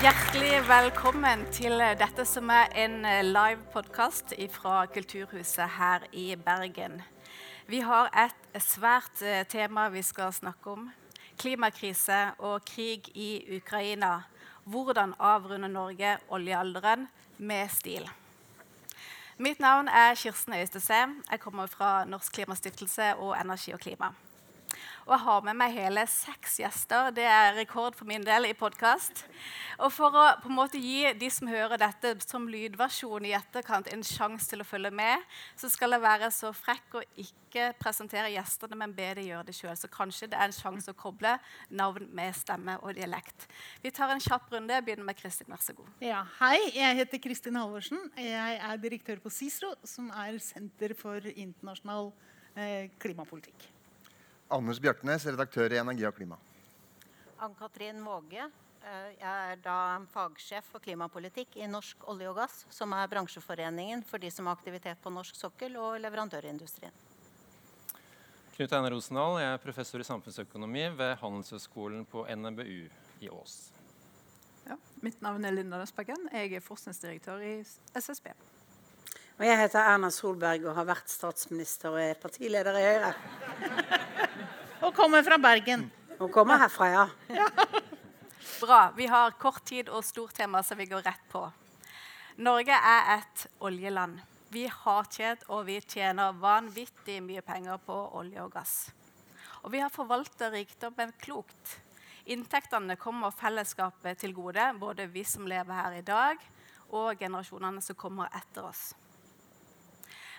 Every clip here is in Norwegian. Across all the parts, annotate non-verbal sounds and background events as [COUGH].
Hjertelig velkommen til dette som er en live podkast fra Kulturhuset her i Bergen. Vi har et svært eh, tema vi skal snakke om. Klimakrise og krig i Ukraina. Hvordan avrunde Norge oljealderen med stil. Mitt navn er Kirsten Øystese. Jeg kommer fra Norsk Klimastiftelse og Energi og Klima. Og jeg har med meg hele seks gjester. Det er rekord for min del i podkast. Og for å på en måte gi de som hører dette som lydversjon i etterkant, en sjanse til å følge med, så skal jeg være så frekk å ikke presentere gjestene, men be de gjøre det sjøl. Så kanskje det er en sjanse å koble navn med stemme og dialekt. Vi tar en kjapp runde. Jeg begynner med Kristin. Vær så god. Ja, hei, jeg heter Kristin Halvorsen. Jeg er direktør på CICERO, som er Senter for internasjonal eh, klimapolitikk. Anders Bjartnes, redaktør i Energi og klima. Ann-Katrin Våge. Eh, jeg er da fagsjef for klimapolitikk i Norsk olje og gass, som er bransjeforeningen for de som har aktivitet på norsk sokkel og leverandørindustrien. Knut Einar Rosendal, jeg er professor i samfunnsøkonomi ved Handelshøyskolen på NMBU i Ås. Ja, mitt navn er Linda Nøsbergen. Jeg er forskningsdirektør i SSB. Og jeg heter Erna Solberg og har vært statsminister og er partileder i Høyre. Og kommer fra Bergen. Hun kommer herfra, ja. [LAUGHS] Bra. Vi har kort tid og stort tema, så vi går rett på. Norge er et oljeland. Vi har tjent og vi tjener vanvittig mye penger på olje og gass. Og vi har forvaltet rikdommen klokt. Inntektene kommer fellesskapet til gode, både vi som lever her i dag, og generasjonene som kommer etter oss.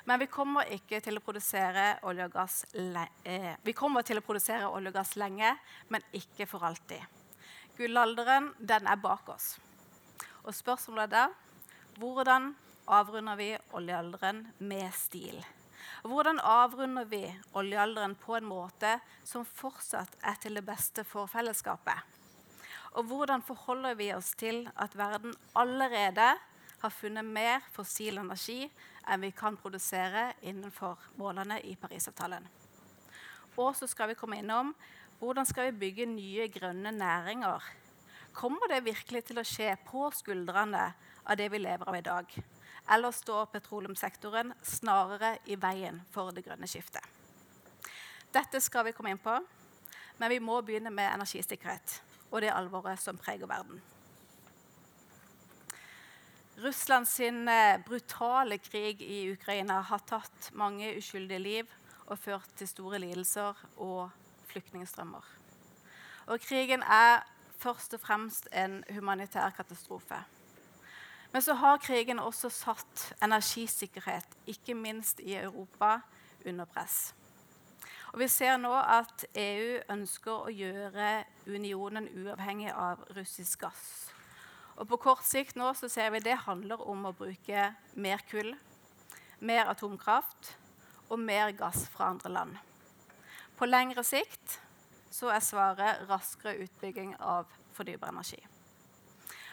Men vi kommer til å produsere olje og gass, eh, olje og gass lenge, men ikke for alltid. Gullalderen den er bak oss. Og spørsmålet er da hvordan avrunder vi oljealderen med stil? Hvordan avrunder vi oljealderen på en måte som fortsatt er til det beste for fellesskapet? Og hvordan forholder vi oss til at verden allerede har funnet mer fossil energi enn vi kan produsere innenfor målene i Parisavtalen. Og så skal vi komme innom hvordan skal vi bygge nye grønne næringer. Kommer det virkelig til å skje på skuldrene av det vi lever av i dag? Eller står petroleumssektoren snarere i veien for det grønne skiftet? Dette skal vi komme inn på, men vi må begynne med energisikkerhet og det alvoret som preger verden. Russland sin eh, brutale krig i Ukraina har tatt mange uskyldige liv og ført til store lidelser og flyktningstrømmer. Og krigen er først og fremst en humanitær katastrofe. Men så har krigen også satt energisikkerhet, ikke minst i Europa, under press. Og Vi ser nå at EU ønsker å gjøre unionen uavhengig av russisk gass. Og på kort sikt nå så ser vi det handler om å bruke mer kull, mer atomkraft og mer gass fra andre land. På lengre sikt så er svaret raskere utbygging av fordybar energi.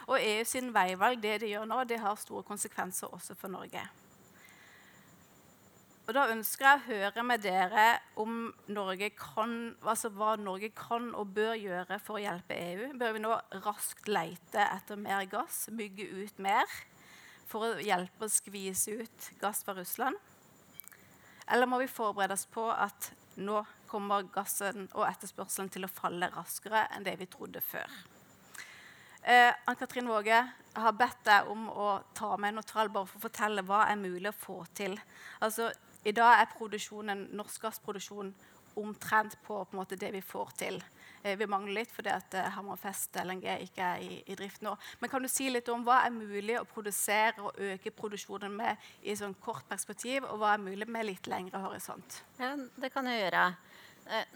Og EU sin veivalg det de gjør nå, det har store konsekvenser også for Norge. Og Da ønsker jeg å høre med dere om Norge kan, altså hva Norge kan og bør gjøre for å hjelpe EU. Bør vi nå raskt leite etter mer gass, bygge ut mer for å hjelpe å skvise ut gass fra Russland? Eller må vi forberede oss på at nå kommer gassen og etterspørselen til å falle raskere enn det vi trodde før? Eh, Ann-Katrin Våge har bedt deg om å ta med en tall bare for å fortelle hva er mulig å få til. Altså, i dag er norsk gassproduksjon omtrent på, på måte, det vi får til. Eh, vi mangler litt fordi at eh, Hammerfest LNG ikke er i, i, drift nå. Men kan du si litt om hva er mulig å produsere og øke produksjonen med i sånn kort perspektiv, og hva er mulig med litt lengre horisont? Ja, det kan jeg gjøre. Eh,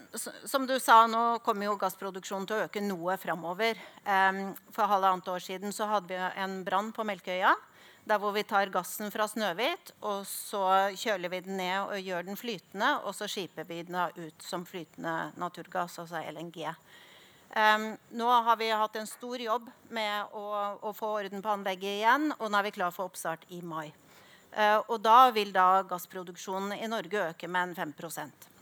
som du sa, nå kommer jo gassproduksjonen til å øke noe framover. For halvannet år siden så hadde vi en brann på Melkøya. Der hvor vi tar gassen fra Snøhvit, og så kjøler vi den ned og gjør den flytende. Og så skiper vi den ut som flytende naturgass, altså LNG. Um, nå har vi hatt en stor jobb med å, å, få orden på anlegget igjen, og nå er vi klar for oppstart i mai. Uh, og da vil da gassproduksjonen i Norge øke med en 5 Eh,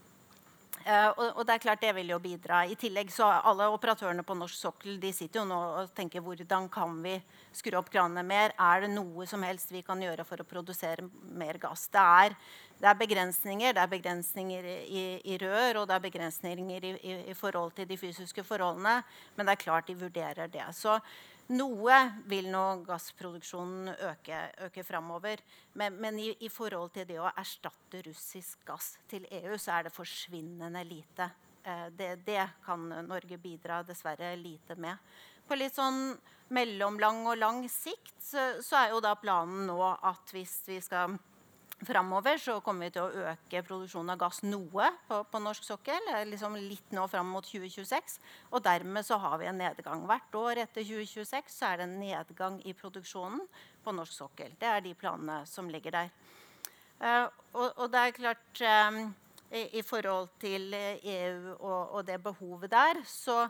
og, og, det er klart det vil jo bidra. I tillegg så Alle operatørene på norsk sokkel de sitter jo nå og tenker hvordan kan vi skru opp kranene mer? Er det noe som helst vi kan gjøre for å produsere mer gass? Det er, det er begrensninger. Det er begrensninger i, i, rør, og det er begrensninger i, i, i, forhold til de fysiske forholdene. Men det er klart de vurderer det. Så noe vil nå gassproduksjonen øke, øke framover. Men, men i, i, forhold til det å erstatte russisk gass til EU, så er det forsvinnende lite. Eh, det, det, kan Norge bidra dessverre lite med. På litt sånn mellomlang og lang sikt så, så er jo da planen nå at hvis vi skal Framover så kommer vi til å øke produksjonen av gass noe på, på norsk sokkel. Liksom litt nå fram mot 2026. Og dermed så har vi en nedgang. Hvert år etter 2026 så er det en nedgang i produksjonen på norsk sokkel. Det er de planene som ligger der. Uh, og, og, det er klart um, i, i, forhold til EU og, og, det behovet der, så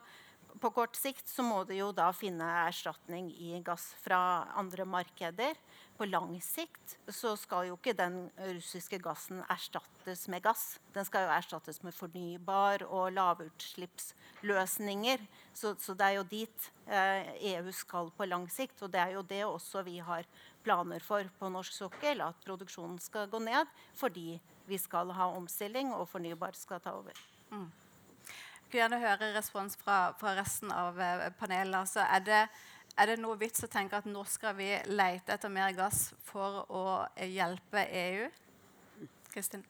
på kort sikt så må du jo da finne erstatning i gass fra andre markeder på lang sikt så skal jo ikke den russiske gassen erstattes med gass. Den skal jo erstattes med fornybar og lavutslippsløsninger. Så, så det er jo dit eh, EU skal på lang sikt. Og det er jo det også vi har planer for på norsk sokkel. At produksjonen skal gå ned fordi vi skal ha omstilling, og fornybar skal ta over. Mm. Jeg vil gjerne høre respons fra, fra resten av eh, panelet. Altså, er det er det noe vits å tenke at nå skal vi lete etter mer gass for å hjelpe EU? Kristin?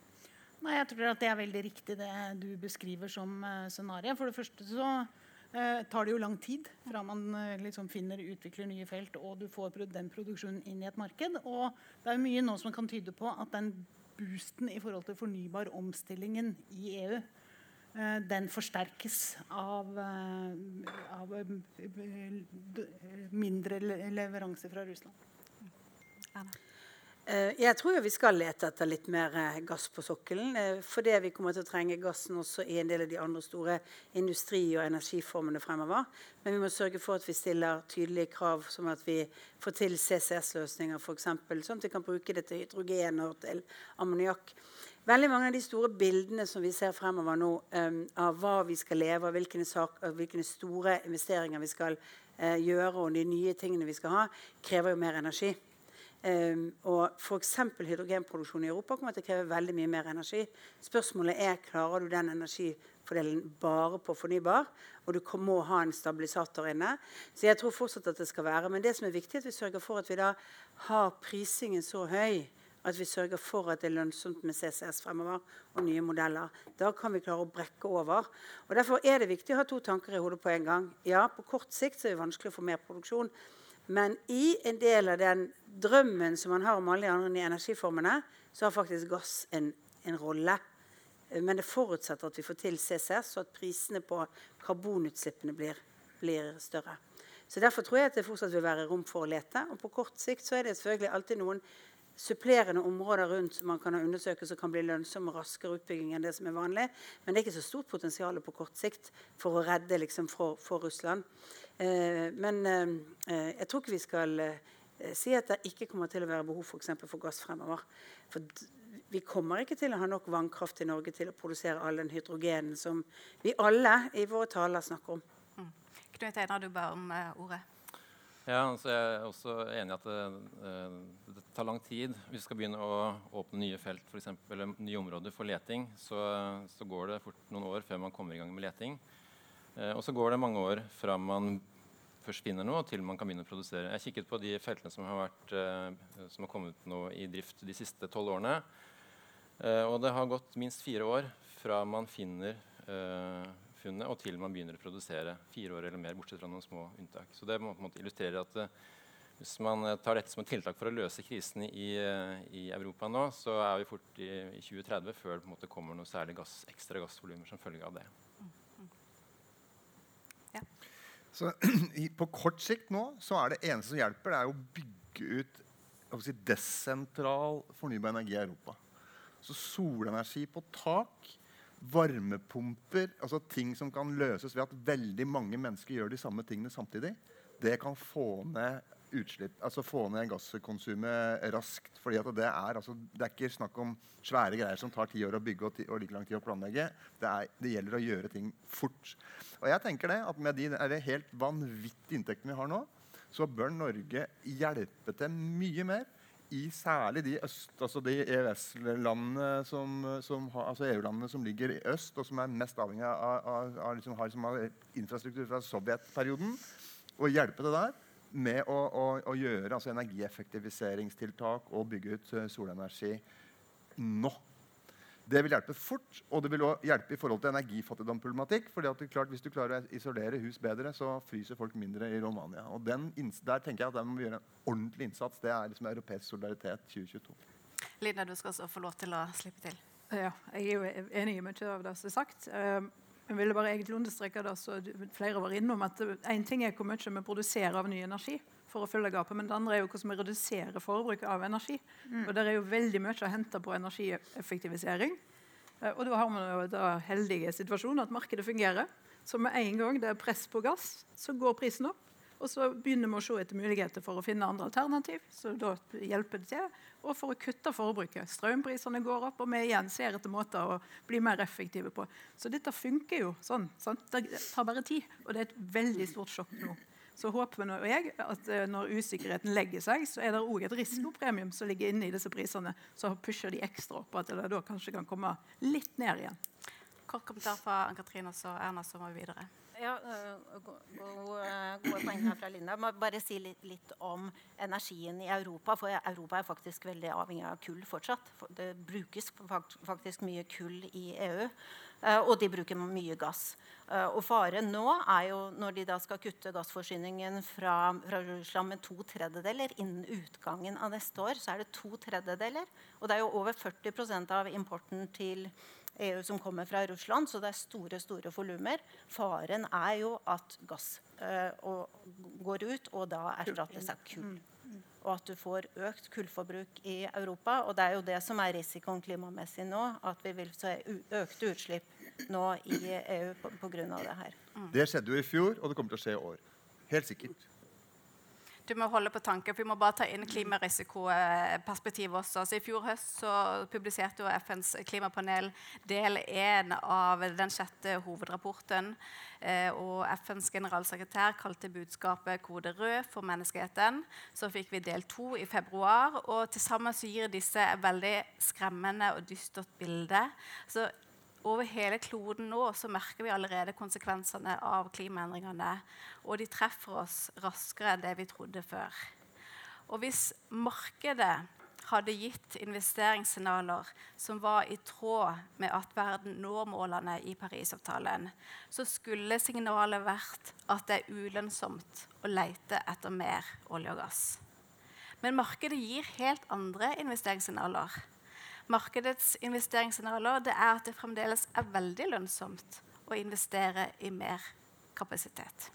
Nei, jeg tror at det er veldig riktig det du beskriver som uh, scenario. For det første så uh, tar det jo lang tid fra man uh, liksom finner utvikler nye felt og du får den produksjonen inn i et marked. Og det er mye nå som kan tyde på at den boosten i forhold til fornybar omstillingen i EU Eh, den forsterkes av, eh, av eh, mindre leveranser fra Russland. Jeg tror vi skal lete etter litt mer gass på sokkelen. Fordi vi kommer til å trenge gassen også i en del av de andre store industri- og energiformene fremover. Men vi må sørge for at vi stiller tydelige krav, som at vi får til CCS-løsninger f.eks. Sånn at vi kan bruke det til hydrogen og til ammoniakk. Veldig mange av de store bildene som vi ser fremover nå, um, av hva vi skal leve av, hvilke, hvilke store investeringer vi skal uh, gjøre, og de nye tingene vi skal ha, krever jo mer energi. Um, og F.eks. hydrogenproduksjon i Europa kommer til å kreve veldig mye mer energi. Spørsmålet er klarer du den energifordelen bare på fornybar, og du må ha en stabilisator inne. Så jeg tror fortsatt at det skal være. Men det som er viktig, er at vi sørger for at vi da har prisingen så høy at vi sørger for at det er lønnsomt med CCS fremover og nye modeller. Da kan vi klare å brekke over. Og Derfor er det viktig å ha to tanker i hodet på en gang. Ja, på kort sikt er det vanskelig å få mer produksjon. Men i en del av den drømmen som man har om alle de andre energiformene, så har faktisk gass en, en rolle. Men det forutsetter at vi får til CCS, og at prisene på karbonutslippene blir, blir større. Så Derfor tror jeg at det fortsatt vil være rom for å lete. Og på kort sikt så er det selvfølgelig alltid noen supplerende områder rundt som man kan ha undersøkt som kan bli lønnsomme og raskere utbygging enn det som er vanlig. Men det er ikke så stort potensial på kort sikt for å redde liksom, for, for, Russland. Eh, men eh, eh, jeg tror ikke vi skal eh, si at det ikke kommer til å være behov for, for, for gass fremover. For vi kommer ikke til å ha nok vannkraft i Norge til å produsere all den hydrogenen som vi alle i våre taler snakker om. Mm. Knut Einar, du ba om uh, ordet. Ja, altså jeg er også enig i at det, eh, det, tar lang tid. Hvis vi skal begynne å åpne nye felt, for nye områder for leting, så, så, går det fort noen år før man kommer i gang med leting. Eh, og så går det mange år fra man først finner noe, til man kan begynne å produsere. Jeg har kikket på de feltene som har, vært, eh, som har kommet nå i drift de siste tolv årene. Og det har gått minst fire år fra man finner eh, funnet og til man begynner å produsere. Fire år eller mer, bortsett fra noen små unntak. Så det må på en måte illustrere at uh, hvis man uh, tar dette som et tiltak for å løse krisen i, uh, i Europa nå, så er vi fort i, i 2030 før det på en måte kommer noe særlig gass, ekstra gassvolumer som følge av det. Ja. Så [CLEARS THROAT] På kort sikt nå så er det eneste som hjelper, det er å bygge ut si, desentral fornybar energi i Europa. Så solenergi på tak varmepumper, altså ting som kan løses ved at veldig mange mennesker gjør de samme tingene samtidig, det kan få ned utslipp. Altså få ned gasskonsumet raskt. fordi det er, altså, det er ikke snakk om svære greier som tar ti år å bygge og, ti, og like lang tid å planlegge. Det, er, det, gjelder å gjøre ting fort. Og jeg tenker det, at Med de helt vanvittige inntektene vi har nå, så bør Norge hjelpe til mye mer i særlig de, øst, altså de EØS-landene som, som, altså EU-landene som ligger i øst, og som er mest avhengig av, av, av liksom, har liksom, infrastruktur fra Sovjetperioden, og hjelpe det der med å, å, å gjøre altså energieffektiviseringstiltak og bygge ut uh, solenergi nå. Det vil hjelpe fort, og det vil også hjelpe i forhold til energifattigdomsproblematikk. fordi at klart, Hvis du klarer å isolere hus bedre, så fryser folk mindre i Romania. Og den, Der tenker jeg at der må vi gjøre en ordentlig innsats. Det er liksom europeisk solidaritet 2022. Lina, du skal også få lov til å slippe til. Ja, jeg er jo enig i mye av det som er sagt. Um, jeg ville bare egentlig understreke det, så flere var innom at Én ting er hvor mye vi produserer av ny energi for å fylle gapet, men det andre er jo hvordan vi reduserer forbruket av energi. Mm. Og Der er jo veldig mye å hente på energieffektivisering. Eh, og da har vi jo den heldige situasjonen at markedet fungerer. Så med en gang det er press på gass, så går prisen opp. Og så begynner vi å se etter muligheter for å finne andre alternativ. så da hjelper det til, Og for å kutte forbruket. Strømprisene går opp, og vi igjen ser etter måter å bli mer effektive på. Så dette funker jo sånn. Sant? Det tar bare tid, og det er et veldig stort sjokk nå. Så håper nå jeg at eh, når usikkerheten legger seg, så er det òg et risikopremium som ligger inne i disse prisene, så pusher de ekstra opp, at det da kanskje kan komme litt ned igjen. Kort kommentar fra Ann-Katrin og Erna, så må vi videre. Ja, uh, gode, gode poeng her fra Linda. Jeg må bare si litt, litt, om energien i Europa. For Europa er faktisk veldig avhengig av kull fortsatt. Det brukes faktisk mye kull i EU. Uh, og de bruker mye gass. Uh, og faren nå er jo når de da skal kutte gassforsyningen fra, fra, Russland med to tredjedeler innen utgangen av neste år, så er det to tredjedeler. Og det er jo over 40% av importen til EU som kommer fra Russland, så det er store store volumer. Faren er jo at gass uh, går ut, og da erstattes av kull. Og at du får økt kullforbruk i Europa. Og det er jo det som er risikoen klimamessig nå, at vi vil se økte utslipp nå i EU pga. det her. Det skjedde jo i fjor, og det kommer til å skje i år. Helt sikkert du må holde på tanken, for Vi må bare ta inn klimarisikoperspektivet også. Så I fjor høst så publiserte jo FNs klimapanel del én av den sjette hovedrapporten. Eh, og FNs generalsekretær kalte budskapet 'Kode rød for menneskeheten'. Så fikk vi del to i februar. og Til sammen så gir disse et veldig skremmende og dystert bilde. Så over hele kloden nå så merker vi allerede konsekvensene av klimaendringene. Og de treffer oss raskere enn det vi trodde før. Og hvis markedet hadde gitt investeringssignaler som var i tråd med at verden når målene i Parisavtalen, så skulle signalet vært at det er ulønnsomt å lete etter mer olje og gass. Men markedet gir helt andre investeringssignaler markedets investeringssignaler, det er at det fremdeles er veldig lønnsomt å investere i mer kapasitet.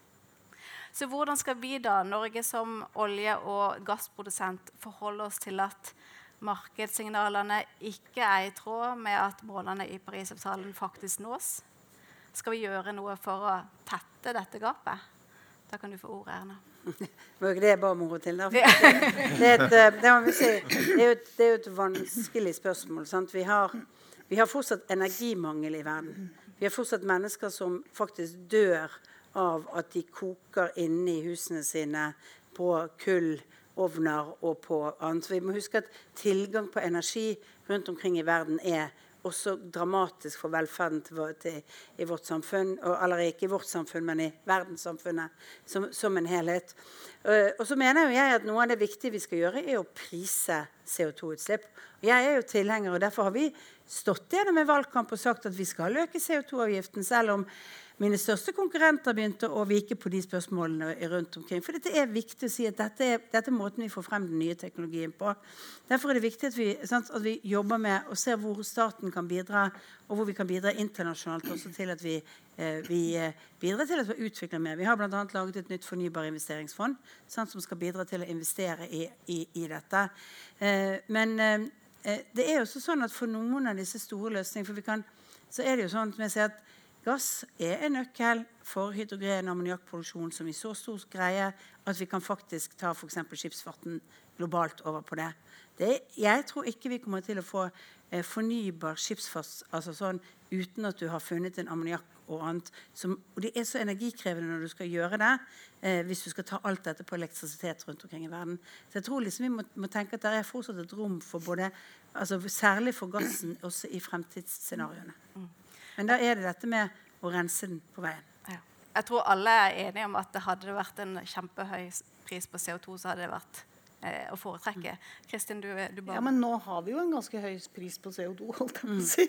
Så hvordan skal vi da, Norge som olje- og gassprodusent, forholde oss til at markedssignalene ikke er i tråd med at målene i Parisavtalen faktisk nås? Skal vi gjøre noe for å tette dette gapet? Da kan du få ordet, Erna. [LAUGHS] Det var ikke det jeg ba ordet til. Det, det, er et, eh, det, si, det, er jo et, det er jo et vanskelig spørsmål. Vi har, vi, har, fortsatt energimangel i verden. Vi har fortsatt mennesker som faktisk dør av at de koker inne i husene sine på kullovner og på annet. Vi må huske at tilgang på energi rundt omkring i verden er også dramatisk for velferden til, til, i vårt samfunn. eller ikke i vårt samfunn, men i verdenssamfunnet som, som en helhet. Uh, og så mener jo jeg at Noe av det viktige vi skal gjøre, er å prise CO2-utslipp. Jeg er jo tilhenger, og derfor har vi stått gjennom en valgkamp og sagt at vi skal øke CO2-avgiften, selv om mine største konkurrenter begynte å vike på de spørsmålene rundt omkring. For dette er viktig å si at dette er, dette er, måten vi får frem den nye teknologien på. Derfor er det viktig at vi, sant, at vi jobber med og ser hvor staten kan bidra, og hvor vi kan bidra internasjonalt også til at vi, eh, vi eh, bidrar til at vi utvikler mer. Vi har bl.a. laget et nytt fornybarinvesteringsfond sant, som skal bidra til å investere i, i, i dette. Eh, men eh, eh, det er jo også sånn at for noen av disse store løsningene for vi kan, så er det jo sånn at gass er en nøkkel for hydrogen- og ammoniakkproduksjon som i så stor greie at vi kan faktisk ta f.eks. skipsfarten globalt over på det. det. Jeg tror ikke vi kommer til å få eh, fornybar skipsfart altså sånn, uten at du har funnet en ammoniakk og annet. Som, og det er så energikrevende når du skal gjøre det, eh, hvis du skal ta alt dette på elektrisitet rundt omkring i verden. Så jeg tror liksom vi må, må tenke at det er fortsatt et rom for både altså Særlig for gassen også i fremtidsscenarioene. Men da er det dette med å rense den på veien. Ja. Jeg tror alle er enige om at det hadde det vært en kjempehøy pris på CO2, så hadde det vært eh, å foretrekke. Kristin, du, du bare Ja, men nå har vi jo en ganske høy pris på CO2, [LAUGHS] holdt jeg på å si.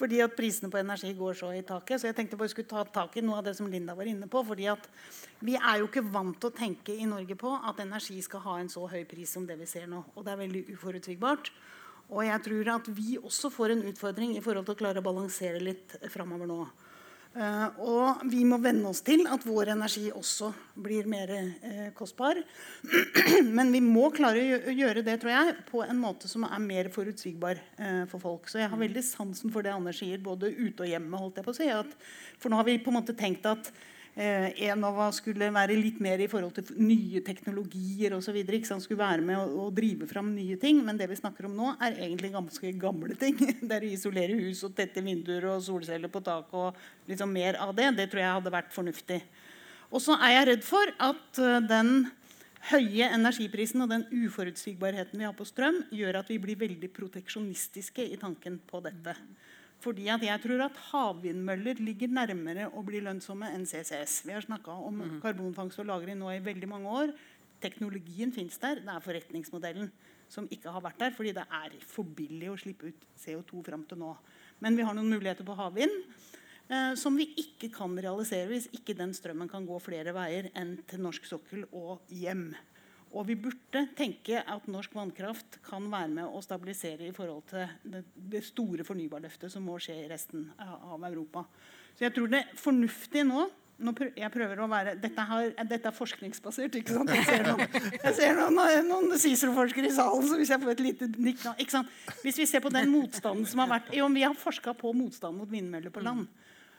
Fordi at prisene på energi går så i taket. Så jeg tenkte bare skulle ta tak i noe av det som Linda var inne på. fordi at vi er jo ikke vant til å tenke i Norge på at energi skal ha en så høy pris som det vi ser nå. Og det er veldig uforutsigbart. Og jeg tror at vi også får en utfordring i forhold til å klare å balansere litt framover nå. Uh, og vi må venne oss til at vår energi også blir mer uh, kostbar. [CLEARS THROAT] Men vi må klare å gjøre det tror jeg, på en måte som er mer forutsigbar uh, for folk. Så jeg har veldig sansen for det Anders sier, både ute og hjemme. holdt jeg på å si. For nå har vi på en måte tenkt at Enova skulle være litt mer i forhold til nye teknologier osv. Skulle være med å, å drive fram nye ting. Men det vi snakker om nå, er egentlig ganske gamle ting. [LAUGHS] Det er å isolere hus og tette vinduer og solceller på tak og liksom mer av det. Det tror jeg hadde vært fornuftig. Og så er jeg redd for at eh, den høye energiprisen og den uforutsigbarheten vi har på strøm, gjør at vi blir veldig proteksjonistiske i tanken på dette. Fordi at jeg tror at havvindmøller ligger nærmere å bli lønnsomme enn CCS. Vi har snakka om karbonfangst og -lagring nå i veldig mange år. Teknologien fins der. Det er forretningsmodellen som ikke har vært der, fordi det er for billig å slippe ut CO2 fram til nå. Men vi har noen muligheter på havvind eh, som vi ikke kan realisere hvis ikke den strømmen kan gå flere veier enn til norsk sokkel og hjem. Og vi burde tenke at norsk vannkraft kan være med å stabilisere i forhold til det, store fornybarløftet som må skje i resten av Europa. Så jeg tror det er fornuftig nå nå prø jeg prøver å være, dette, har, dette er forskningsbasert. ikke sant? Jeg ser noen, jeg ser noen, noen CICERO-forskere i salen, så hvis jeg får et lite nikk? Hvis vi ser på den motstanden som har vært jo, Vi har forska på motstand mot vindmøller på land.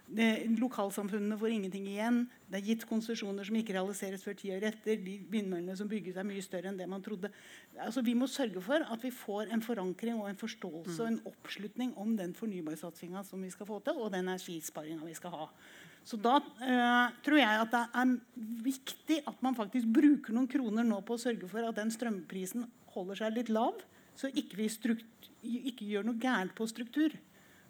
Lokalsamfunnene får ingenting igjen. Det er gitt konsesjoner som ikke realiseres før ti år etter. De vindmøllene som bygges, er mye større enn det man trodde. Altså, vi må sørge for at vi får en forankring og en forståelse og en oppslutning om den fornybarsatsinga som vi skal få til, og den energisparinga vi skal ha. Så da eh, tror jeg at det er viktig at man faktisk bruker noen kroner nå på å sørge for at den strømprisen holder seg litt lav, så ikke vi ikke gjør noe gærent på struktur.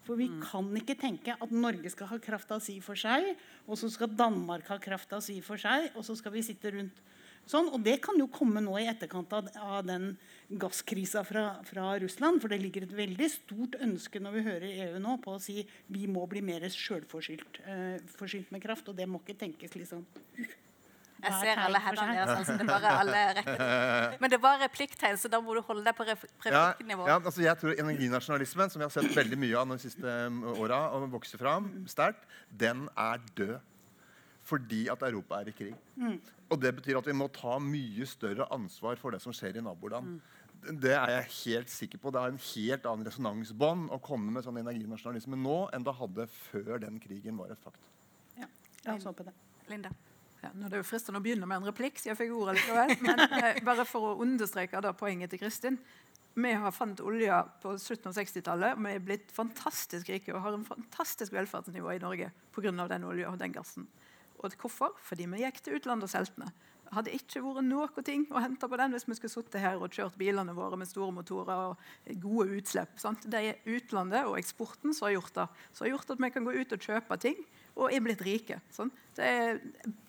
For vi kan ikke tenke at Norge skal ha krafta si for seg, og så skal Danmark ha krafta si for seg, og så skal vi sitte rundt sånn. Og det kan jo komme nå i etterkant av, av den gasskrisa fra, fra Russland. For det ligger et veldig stort ønske når vi hører EU nå på å si vi må bli mer sjølforsynt eh, med kraft. Og det må ikke tenkes liksom Jeg ser alle hendene deres. Altså, [LAUGHS] det er bare alle rekker. Men det var replikktegn, så da må du holde deg på replikknivå. Ja, ja, altså jeg tror Energinasjonalismen, som vi har sett veldig mye av de siste um, åra, og vokser fram sterkt, den er død. Fordi at Europa er i krig. Og det betyr at vi må ta mye større ansvar for det som skjer i naboland. Det er jeg helt sikker på. Det er en helt annen resonansbånd å komme med sånn energinasjonalisme nå enn det hadde før den krigen var et faktum. Ja, jeg oss håpe det. Linda. Ja, nå er det jo fristende å begynne med en replikk, så jeg fikk ordet likevel. Men [LAUGHS] eh, bare for å understreke da poenget til Kristin. Vi har fant olje på slutten av 60-tallet. Vi er blitt fantastisk rike og har en fantastisk velferdsnivå i Norge pga. den olja og den gassen. Og hvorfor? Fordi vi gikk til utlandet og solgte den. Hadde ikke vært noe ting å hente på den hvis vi skulle sittet her og kjørt bilene våre med store motorer og gode utslipp. Sant? Det er utlandet og eksporten som har gjort det. Som har gjort at vi kan gå ut og kjøpe ting og er blitt rike. Sant? Det er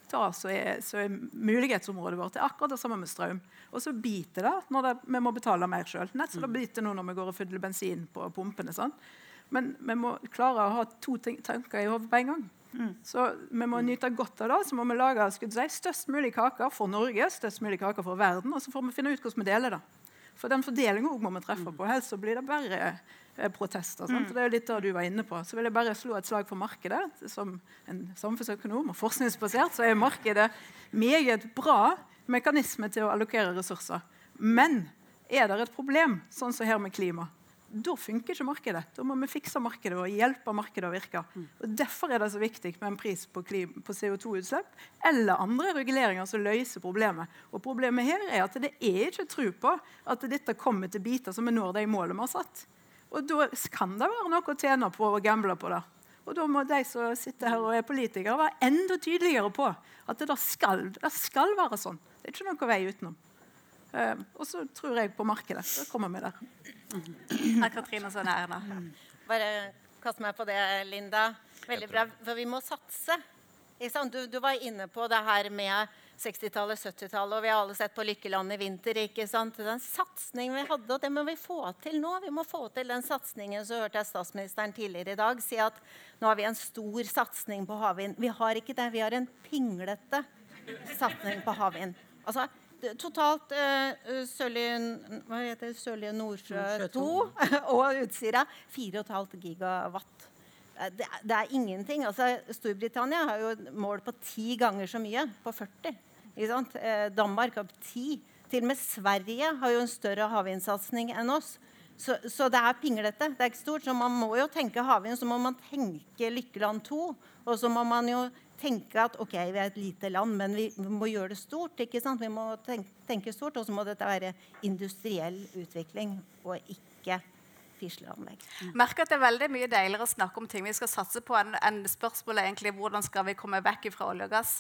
det som er, er mulighetsområdet vårt. Det er akkurat det samme med strøm. Og så biter det når det, vi må betale mer sjøl. Nett som det biter nå når vi går og fyller bensin på pumpene. Sant? Men vi må klare å ha to tanker i hodet på en gang. Så vi må nyte godt av det. Så må vi lage si, størst mulig kake for Norge, størst mulig kake for verden, og så får vi finne ut hvordan vi deler det. For den fordelinga må vi treffe på. Helst så blir det bare eh, protester. Sant? Det er litt det du var inne på. Så vil jeg bare slå et slag for markedet. Som en samfunnsøkonom og forskningsbasert så er markedet meget bra mekanisme til å allokere ressurser. Men er det et problem, sånn som her med klima, da funker ikke markedet. Da må vi fikse markedet og hjelpe markedet å virke. Og Derfor er det så viktig med en pris på, på CO2-utslipp eller andre reguleringer som løser problemet. Og Problemet her er at det er ikke tro på at dette kommer til biter som vi når de målene vi har satt. Og Da kan det være noe å tjene på å gamble på det. Og da må de som sitter her og er politikere, være enda tydeligere på at det skal, det skal være sånn. Det er ikke noe vei utenom. Uh, og så tror jeg på markedet. Så kommer vi der. Er Katrine så nær Bare kast meg på det, Linda. Veldig bra. For vi må satse. Du, du var inne på det her med 60-tallet, 70-tallet, og vi har alle sett på Lykkeland i vinter. ikke sant? Den satsingen vi hadde, og det må vi få til nå. Vi må få til den satsingen. Så hørte jeg statsministeren tidligere i dag si at nå har vi en stor satsing på havvind. Vi har ikke det. Vi har en pinglete satsing på havvind. Altså, totalt uh, Sørlige, Nordsjø 2 [LAUGHS] og Utsira 4,5 gigawatt. Det, det, er ingenting. Altså, Storbritannia har jo mål på ti ganger så mye. På 40. Eh, Danmark har 10. Til og med Sverige har jo en større havvindsatsing enn oss. Så, så, det er pinglete. Det er ikke stort. Så man må jo tenke havvind, så må man tenke Lykkeland 2. Og så må man jo tenke at ok, vi er et lite land, men vi, må gjøre det stort. ikke sant? Vi må tenke, stort, og så må dette være industriell utvikling og ikke fisleanlegg. Mm. Merker at det er veldig mye deiligere å snakke om ting vi skal satse på, enn, en spørsmålet egentlig hvordan skal vi komme vekk fra olje og gass.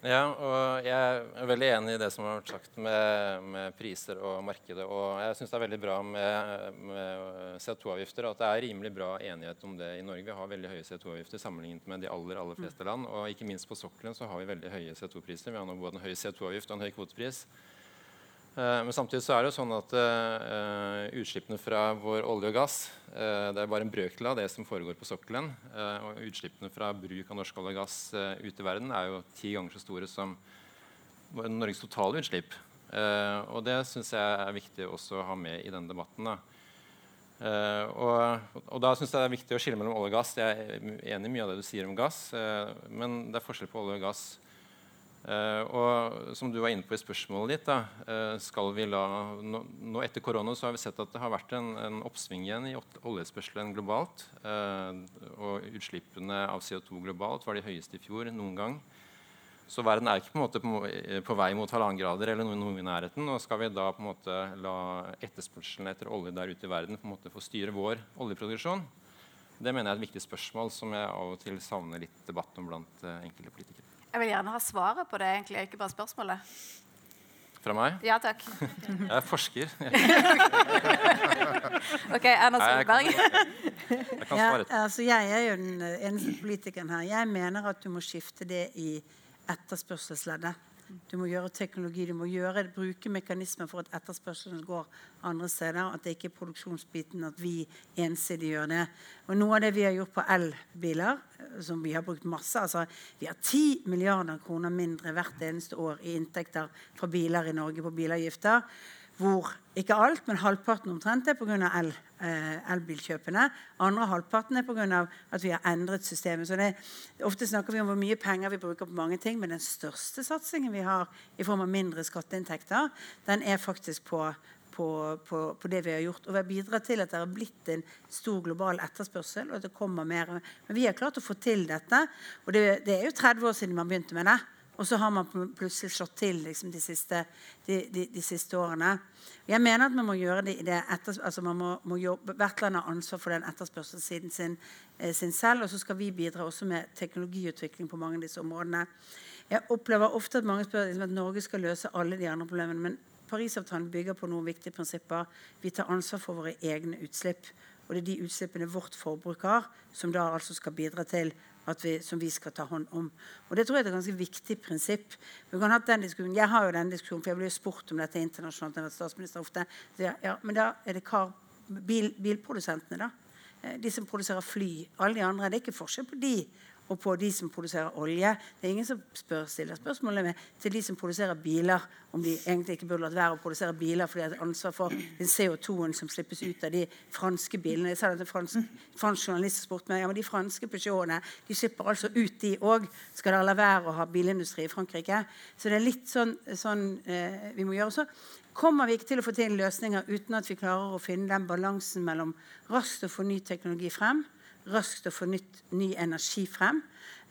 Ja, og jeg er veldig enig i det som har vært sagt med, med priser og markedet. Og jeg syns det er veldig bra med, med CO2-avgifter, at det er rimelig bra enighet om det i Norge. Vi har veldig høye CO2-avgifter sammenlignet med de aller, aller fleste land. Og ikke minst på sokkelen så har vi veldig høye CO2-priser. Vi har nå både en høy CO2-avgift og en høy kvotepris. Eh, men samtidig så er det jo sånn at uh, utslippene fra vår olje og gass uh, det er bare en brøkdel av det som foregår på sokkelen. Uh, og utslippene fra bruk av norsk olje og gass ute i verden er jo ti ganger så store som Norges totale utslipp. og det syns jeg er viktig også å ha med i denne debatten. Da. Og, og, da syns jeg det er viktig å skille mellom olje og gass. Jeg er enig i mye av det du sier om gass, men det er forskjell på olje og gass. Uh, og som du var inne på i spørsmålet ditt, da, uh, skal vi la, nå, nå, Etter korona så har vi sett at det har vært en, en oppsving igjen i oljespørselen globalt. Uh, og utslippene av CO2 globalt var de høyeste i fjor noen gang. Så verden er ikke på, måte på, på vei mot halvannen grader eller noe, noe, i nærheten. Og skal vi da på en måte la etterspørselen etter olje der ute i verden på en måte få styre vår oljeproduksjon? Det mener jeg er et viktig spørsmål som jeg av og til savner litt debatt om blant enkelte politikere. Jeg vil gjerne ha svaret på det, egentlig, ikke bare spørsmålet. Fra meg? Ja, takk. Jeg er forsker. [LAUGHS] ok, Erna Solberg. Jeg, kan svare. Ja, altså jeg er jo den eneste politikeren her. Jeg mener at du må skifte det i etterspørselsleddet. Du må gjøre teknologi, du må gjøre, bruke mekanismer for at etterspørselen går andre steder. At det ikke er produksjonsbiten at vi ensidig gjør det. Og Noe av det vi har gjort på elbiler, som vi har brukt masse altså Vi har 10 milliarder kroner mindre hvert eneste år i inntekter fra biler i Norge på bilavgifter hvor ikke alt, men halvparten omtrent er pga. El, eh, elbilkjøpene. Andre halvparten er pga. at vi har endret systemet. Så det, ofte snakker vi om hvor mye penger vi bruker på mange ting, men den største satsingen vi har i form av mindre skatteinntekter, den er faktisk på, på, på, på, det vi har gjort. Og vi har bidratt til at det har blitt en stor global etterspørsel. og at det kommer mer. Men vi har klart å få til dette. Og det, det er jo 30 år siden man begynte med det. Og så har man plutselig slått til liksom, de, siste, de, de, de, siste, årene. Jeg mener at man må gjøre det, det etter, altså man må, må jobbe, Hvert land har ansvar for den etterspørselssiden sin, eh, sin, selv. Og så skal vi bidra også med teknologiutvikling på mange av disse områdene. Jeg opplever ofte at mange spør liksom, at Norge skal løse alle de andre problemene. Men Parisavtalen bygger på noen viktige prinsipper. Vi tar ansvar for våre egne utslipp. Og det er de utslippene vårt forbruk har, som da altså skal bidra til vi, som vi skal ta hånd om. Og Det tror jeg er et ganske viktig prinsipp. Vi kan ha den diskusjonen. Jeg har jo den diskusjonen, for jeg blir jo spurt om dette internasjonalt. Jeg har vært statsminister ofte. Så ja, men da er det kar, bil, bilprodusentene, da. Eh, de som produserer fly. Alle de andre. Det er ikke forskjell på de og på de som produserer olje. Det er ingen som spør, stiller spørsmålet med til de som produserer biler, om de egentlig ikke burde latt være å produsere biler fordi de har ansvar for den CO2-en som slippes ut av de franske bilene. Jeg sa det til fransk, fransk journalist spurte meg ja, men de franske Peugeotene de slipper altså ut, de òg. Skal dere la være å ha bilindustri i Frankrike? Så det er litt sånn, sånn eh, vi må gjøre. Så kommer vi ikke til å få til løsninger uten at vi klarer å finne den balansen mellom raskt å få ny teknologi frem raskt å få nytt, ny energi frem.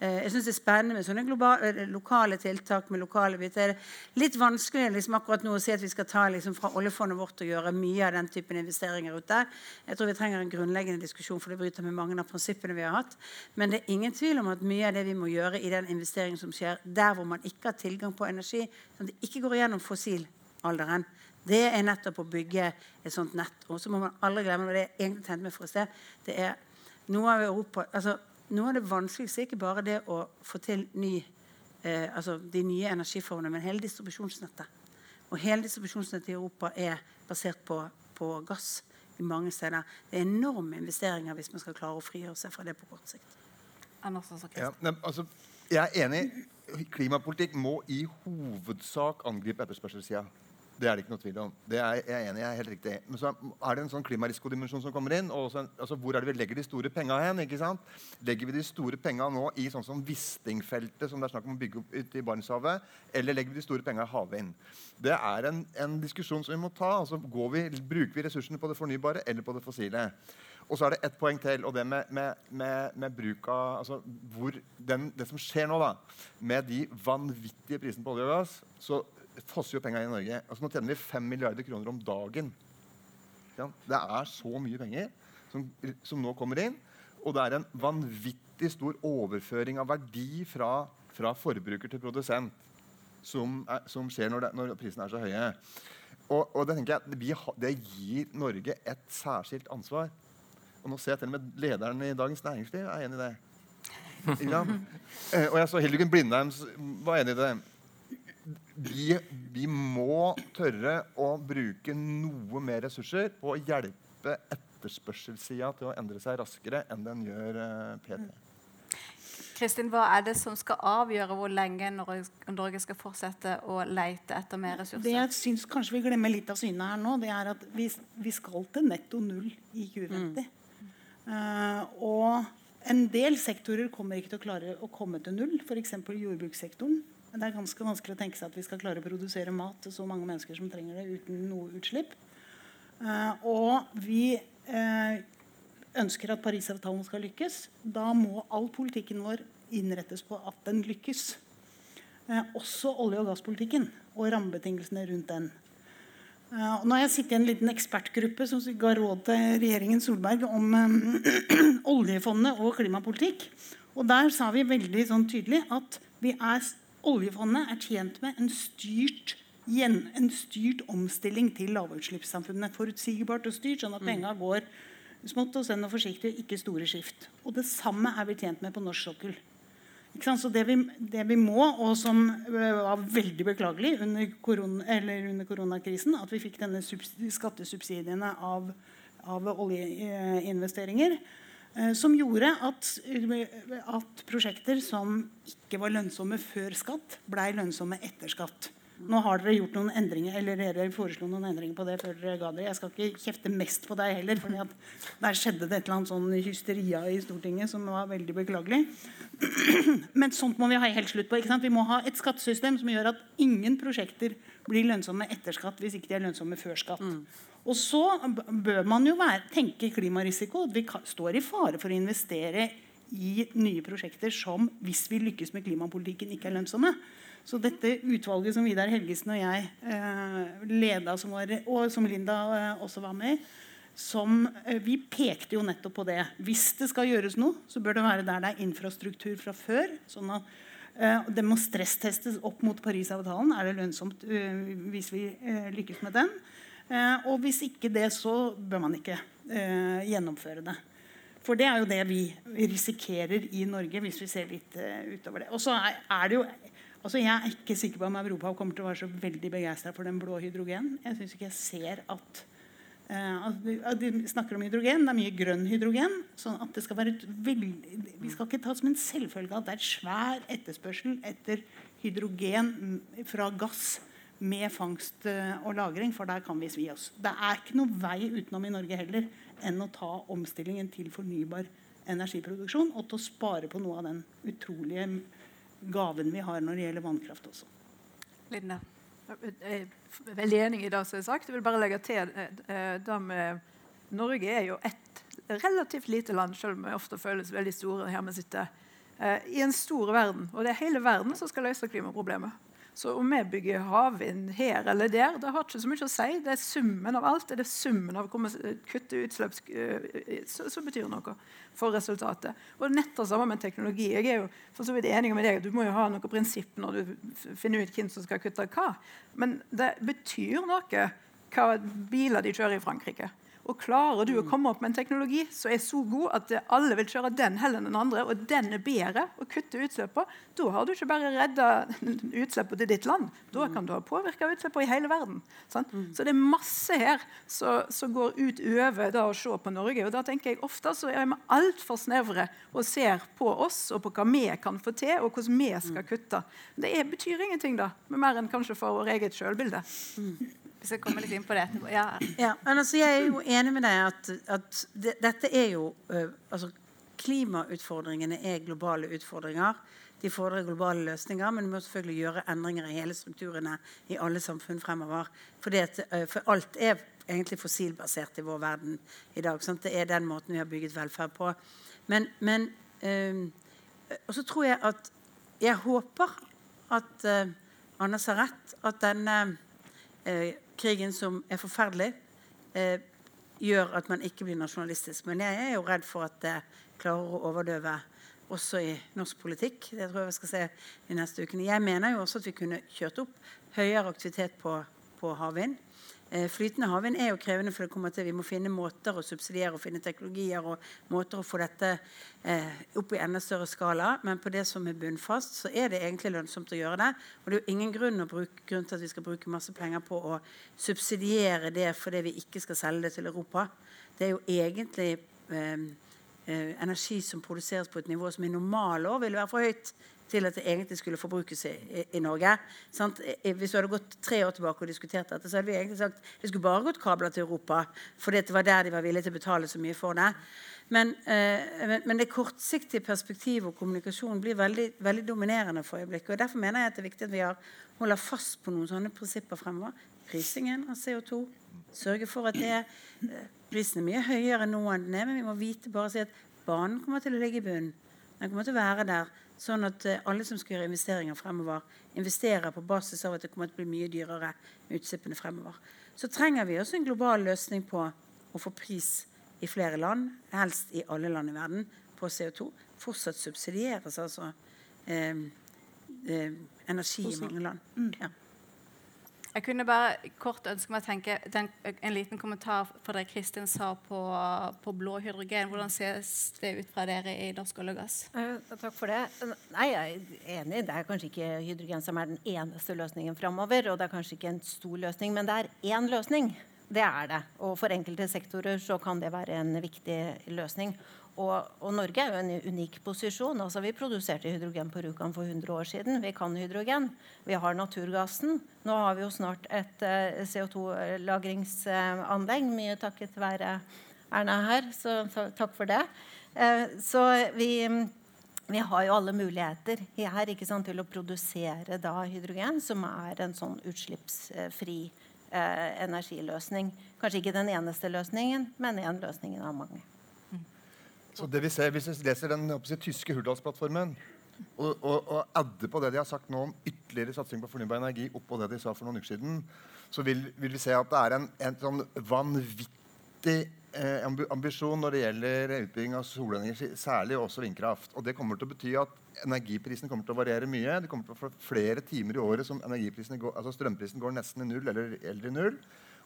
Eh, jeg synes Det er spennende med sånne globale, eh, lokale tiltak. med lokale biter. Det er litt vanskelig liksom, akkurat nå å si at vi skal ta liksom, fra oljefondet vårt og gjøre mye av den typen investeringer ute. Jeg tror vi trenger en grunnleggende diskusjon, for det bryter med mange av prinsippene vi har hatt. Men det er ingen tvil om at mye av det vi må gjøre i den investeringen som skjer der hvor man ikke har tilgang på energi, sånn at det ikke går gjennom fossilalderen, det er nettopp å bygge et sånt nett. Og så må man aldri glemme, og det er egentlig tegnet med for et sted, det er noe av, Europa, altså, noe av det vanskeligste er ikke bare det å få til ny, eh, altså de nye energiformene, men hele distribusjonsnettet. Og hele distribusjonsnettet i Europa er basert på, på gass i mange steder. Det er enorme investeringer hvis man skal klare å frigjøre seg fra det på kort sikt. Ja, ne, altså, jeg er enig. Klimapolitikk må i hovedsak angripe etterspørselssida. Det er det ikke noe tvil om. Det er jeg enig i. helt riktig. Men så er det en sånn klimarisikodimensjon som kommer inn. og en, altså, Hvor er det vi legger de store penga hen? ikke sant? Legger vi de store penga nå i sånn som Wisting-feltet, som det er snakk om å bygge opp ute i Barentshavet, eller legger vi de store penga i havvind? Det er en, en, diskusjon som vi må ta. altså vi, Bruker vi ressursene på det fornybare eller på det fossile? Og så er det ett poeng til, og det med, med, med, med bruk av altså, den, Det som skjer nå, da, med de vanvittige prisene på olje og gass, så fosser jo penga i Norge. Altså, nå tjener vi 5 milliarder kroner om dagen. Det er så mye penger som, som, nå kommer inn. Og det er en vanvittig stor overføring av verdi fra, fra forbruker til produsent som, er, som skjer når, det, når, prisene er så høye. Og, og det, jeg, ha, det gir Norge et særskilt ansvar. Og nå ser jeg til og med lederen i Dagens Næringsliv er enig i det. Ja. og jeg så Hildegunn Blindheim var enig i det vi, vi, må tørre å bruke noe mer ressurser på å hjelpe etterspørselssida til å endre seg raskere enn den gjør uh, eh, PT. Kristin, Hva er det som skal avgjøre hvor lenge Norge skal fortsette å leite etter mer ressurser? Det jeg syns kanskje vi glemmer litt av synet her nå, det er at vi, vi skal til netto null i 2050. Mm. Uh, og en del sektorer kommer ikke til å klare å komme til null, f.eks. jordbrukssektoren. Det er ganske vanskelig å tenke seg at vi skal klare å produsere mat til så mange mennesker som trenger det, uten noe utslipp. Uh, og vi uh, ønsker at Parisavtalen skal lykkes. Da må all politikken vår innrettes på at den lykkes. Uh, også olje- og gasspolitikken og rammebetingelsene rundt den. Uh, nå har jeg sittet i en liten ekspertgruppe som ga råd til regjeringen Solberg om um, [CLEARS THROAT] oljefondet og klimapolitikk. Og Der sa vi veldig sånn tydelig at vi er Oljefondet er tjent med en styrt, en styrt omstilling til lavutslippssamfunnet. Forutsigbart og styrt, sånn at mm. penga går smått og senn og forsiktig, ikke store skift. Og det samme er vi tjent med på norsk sokkel. Så det vi, det vi, må, og som var veldig beklagelig under, korona, under koronakrisen, at vi fikk denne skattesubsidiene av, av oljeinvesteringer, som gjorde at, at, prosjekter som ikke var lønnsomme før skatt, blei lønnsomme etter skatt. Nå har dere gjort noen endringer, eller dere foreslo noen endringer på det før dere ga dere. Jeg skal ikke kjefte mest på deg heller, for der skjedde det et eller annet sånn hysteria i Stortinget som var veldig beklagelig. [CLEARS THROAT] Men sånt må vi ha helt slutt på. Vi må ha et skattesystem som gjør at ingen prosjekter blir lønnsomme etter skatt hvis ikke de er lønnsomme før skatt. Mm. Og så bør man jo være, tenke klimarisiko. Vi står i fare for å investere i nye prosjekter som, hvis vi lykkes med klimapolitikken, ikke er lønnsomme. Så dette utvalget som Vidar Helgesen og jeg eh, leda, som var, og som Linda eh, også var med i, som, eh, vi pekte jo nettopp på det. Hvis det skal gjøres noe, så bør det være der det er infrastruktur fra før. sånn at eh, Det må stresstestes opp mot Parisavtalen. Er det lønnsomt uh, hvis vi uh, lykkes med den? Eh, og hvis ikke det, så bør man ikke eh, gjennomføre det. For det er jo det vi risikerer i Norge, hvis vi ser litt utover det. Og så er, det jo altså Jeg er ikke sikker på om Europa kommer til å være så veldig begeistra for den blå hydrogen. Jeg syns ikke jeg ser Eh, at de snakker om hydrogen. Det er mye grønn hydrogen. sånn at det skal være et veldig, Vi skal ikke ta som en selvfølge at det er svær etterspørsel etter hydrogen fra gass med fangst eh, og lagring, for der kan vi svi oss. Det er ikke noe vei utenom i Norge heller enn å ta omstillingen til fornybar energiproduksjon og til å spare på noe av den utrolige gaven vi har når det gjelder vannkraft også. Linda. Veldig enig i det som er sagt. Jeg vil bare legge til eh, eh, det med Norge er jo et relativt lite land, selv om vi ofte føles veldig store her vi sitter. eh, I en stor verden. Og det er hele verden som skal løse klimaproblemet. Så om vi bygger havvind her eller der, det har ikke så mye å si. Det er summen av alt. Det er summen av hvor vi kutter utslipp som betyr noe for resultatet. Og nett det samme med teknologi. Jeg er jo for så vidt enig med deg. Du må jo ha noen prinsipp når du finner ut hvem som skal kutte hva. Men det betyr noe hva biler de kjører i Frankrike. Og Klarer du å komme opp med en teknologi som er så god at alle vil kjøre den heller enn den andre, og den er bedre å kutte utslippene, da har du ikke bare redda [LAUGHS] utslippene til ditt land. Da kan du ha påvirka utslippene i hele verden. sant? Så det er masse her som går utover det å se på Norge. Og da tenker jeg Ofte så er vi altfor snevre og ser på oss og på hva vi kan få til, og hvordan vi skal kutte. Det er, betyr ingenting, da, med mer enn kanskje for vårt eget sjølbilde. Vi skal komme litt inn på det etterpå. Ja. Ja, altså, jeg er jo enig med deg at, at det, dette er jo uh, altså, Klimautfordringene er globale utfordringer. De fordrer globale løsninger, men vi må selvfølgelig gjøre endringer i hele strukturene i alle samfunn fremover. At, uh, for alt er egentlig fossilbasert i vår verden i dag. Sant? Det er den måten vi har bygget velferd på. Men, men uh, Og så tror jeg at Jeg håper at øh, Anders har rett. At denne eh, krigen som er forferdelig, eh, gjør at man ikke blir nasjonalistisk. Men jeg er jo redd for at det klarer å overdøve også i norsk politikk. Det tror jeg vi skal se de neste ukene. Jeg mener jo også at vi kunne kjørt opp høyere aktivitet på, på havvind. Eh, flytende havvind er jo krevende, for det kommer til vi må finne måter å subsidiere og finne teknologier og måter å få dette eh, opp i enda større skala. Men på det som er bunnfast, så er det egentlig lønnsomt å gjøre det. Og det er jo ingen grunn, bruke, grunn til at vi skal bruke masse penger på å subsidiere det fordi vi ikke skal selge det til Europa. Det er jo egentlig eh, eh, energi som produseres på et nivå som i normale år ville være for høyt til at det egentlig skulle forbrukes i, i, Norge. Sant? Hvis du hadde gått tre år tilbake og diskutert dette, så hadde vi egentlig sagt det skulle bare gått kabler til Europa, fordi det var der de var villige til å betale så mye for det. Men, eh, men, men det kortsiktige perspektivet og kommunikasjon blir veldig, veldig dominerende for øyeblikket. og Derfor mener jeg at det er viktig at vi har, holder fast på noen sånne prinsipper fremover. Prisingen av CO2. Sørge for at det, eh, prisen er mye høyere nå enn den er, men vi må vite bare si at banen kommer til å ligge i bunnen. Den kommer til å være der, sånn at eh, alle som skal gjøre investeringer fremover, investerer på basis av at det kommer til å bli mye dyrere med utslippene fremover. Så trenger vi også en global løsning på å få pris i flere land, helst i alle land i verden, på CO2. Fortsatt subsidieres altså eh, eh, energi i mange land. Ja. Jeg kunne bare kort ønske meg å tenke den, en liten kommentar for det Kristin sa på, på blå hydrogen. Hvordan ses det ut fra dere i Norsk olje og gass? Uh, takk for det. Nei, jeg er enig. Det er kanskje ikke hydrogen som er den eneste løsningen framover. Og det er kanskje ikke en stor løsning, men det er én løsning. Det er det. Og for enkelte sektorer så kan det være en viktig løsning. Og, og Norge er jo en unik posisjon. Altså, vi produserte hydrogen på Rjukan for 100 år siden. Vi kan hydrogen. Vi har naturgassen. Nå har vi jo snart et uh, CO2-lagringsanlegg, mye takket være Erna her. Så, takk for det. Uh, så vi vi har jo alle muligheter her sant, til å produsere da hydrogen, som er en sånn utslippsfri eh, energiløsning. Kanskje ikke den eneste løsningen, men en løsning av mange. Så det vi ser, Hvis vi leser den tyske Hurdalsplattformen og, og, og adder på det de har sagt nå om ytterligere satsing på fornybar energi, oppå det de sa for noen uker siden, så vil, vil vi se at det er en, en sånn vanvittig eh, ambisjon når det gjelder utbygging av solenergi, særlig også vindkraft. Og det kommer til å bety at energiprisene kommer til å variere mye. Det kommer til å få flere timer i året som går, altså strømprisen går nesten i null eller, eller i null.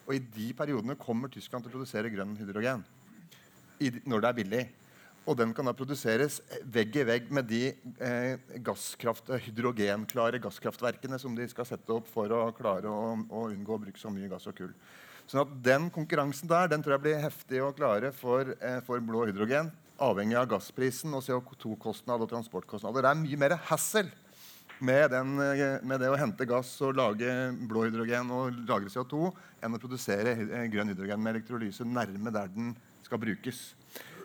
Og i de periodene kommer Tyskland til å produsere grønn hydrogen i, når det er billig. Og den kan da produseres vegg i vegg med de eh, gasskraft, eh, hydrogenklare gasskraftverkene som de skal sette opp for å klare å, å unngå å bruke så mye gass og kull. Sånn at den konkurransen der den tror jeg blir heftig å klare for, eh, for blå hydrogen. Avhengig av gassprisen og CO2-kostnad og transportkostnader. Det er mye mer hassle med, den, eh, med det å hente gass og lage blå hydrogen og lagre CO2 enn å produsere eh, grønn hydrogen med elektrolyse nærme der den skal brukes.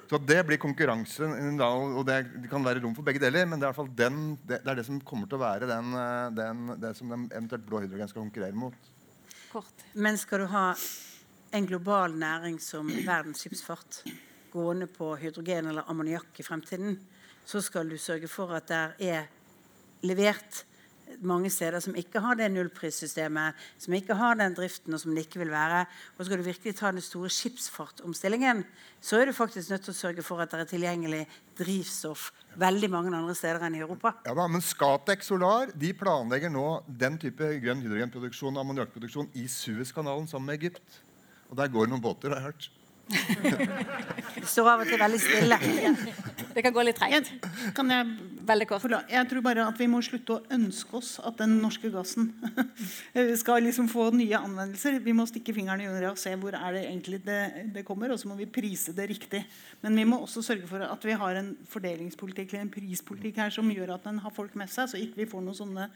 Så det blir konkurranse. Og det, det kan være rom for begge deler, men det er, i hvert fall den, det, det, er det som kommer til å være den, eh, den, det som den eventuelt blå hydrogen skal konkurrere mot. Kort. Men skal du ha en global næring som verdens skipsfart gående på hydrogen eller ammoniakk i fremtiden, så skal du sørge for at der er levert mange steder som ikke har det nullprissystemet, som ikke har den driften, og som det ikke vil være. Og skal du virkelig ta den store skipsfartomstillingen, så er du faktisk nødt til å sørge for at det er tilgjengelig drivstoff veldig mange andre steder enn i Europa. Ja da, Men Scatec Solar de planlegger nå den type grønn hydrogenproduksjon og ammoniakkproduksjon i Suezkanalen sammen med Egypt. Og der går det noen båter, har jeg hørt. [LAUGHS] Det står av og til veldig stille. Det kan gå litt treigt. Kan jeg, Veldig kort. forla- jeg tror bare at vi må slutte å ønske oss at den norske gassen [LAUGHS] skal liksom få nye anvendelser. Vi må stikke fingrene i jorda og se hvor er det egentlig det, det kommer, og så må vi prise det riktig. Men vi må også sørge for at vi har en fordelingspolitikk eller en prispolitikk her som gjør at den har folk med seg, så ikke vi får noen sånne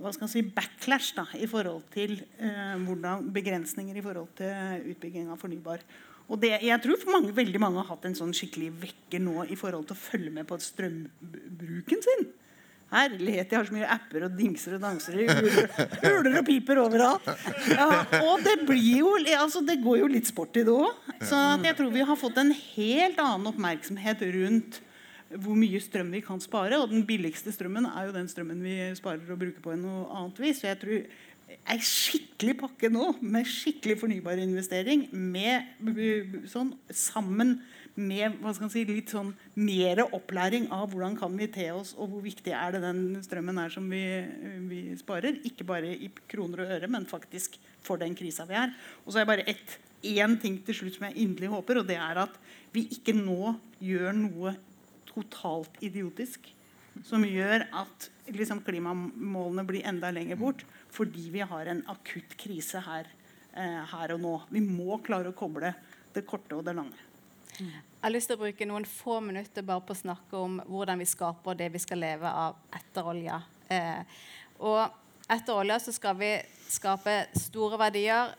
hva skal si, backlash da, i forhold til eh, hvordan begrensninger i forhold til utbygging av fornybar. Og det, jeg tror mange, veldig mange har hatt en sånn skikkelig vekker nå i forhold til å følge med på strømbruken sin. Herlighet, jeg har så mye apper og dingser og danser. Uler, uler og piper overalt. Ja, og det blir jo altså Det går jo litt sport i det òg. Så jeg tror vi har fått en helt annen oppmerksomhet rundt hvor mye strøm vi kan spare. Og den billigste strømmen er jo den strømmen vi sparer og bruker på en noe annet vis. Så jeg tror ei skikkelig pakke nå med skikkelig fornybar investering med, sånn, sammen med si, litt sånn mer opplæring av hvordan kan vi te oss, og hvor viktig er det den strømmen er som vi, vi sparer. Ikke bare i kroner og øre, men faktisk for den krisa vi er. Og så er bare ett, én ting til slutt som jeg inderlig håper, og det er at vi ikke nå gjør noe totalt idiotisk som gjør at liksom, klimamålene blir enda lenger bort fordi vi har en akutt krise her, eh, her og nå. Vi må klare å koble det korte og det lange. Jeg har lyst til å bruke noen få minutter bare på å snakke om hvordan vi skaper det vi skal leve av etter olja. Eh, og etter olja så skal vi skape store verdier.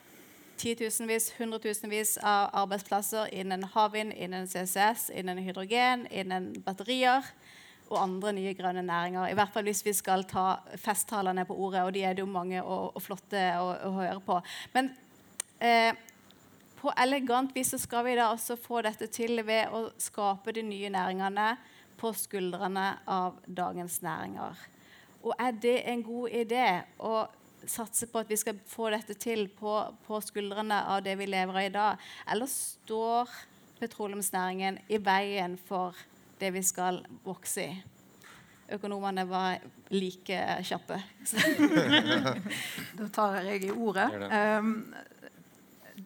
Titusenvis, hundretusenvis av arbeidsplasser innen havvind, innen CCS, innen hydrogen, innen batterier og andre nye grønne næringer. I hvert fall hvis vi skal ta festtalene på ordet, og de er det jo mange og, og flotte å, å høre på. Men eh, på elegant vis så skal vi da også få dette til ved å skape de nye næringene på skuldrene av dagens næringer. Og er det en god idé å satse på at vi skal få dette til på, på skuldrene av det vi lever av i dag? Eller står petroleumsnæringen i veien for det vi skal vokse i? Økonomene var like kjappe. [LAUGHS] Da tar jeg i ordet. Um,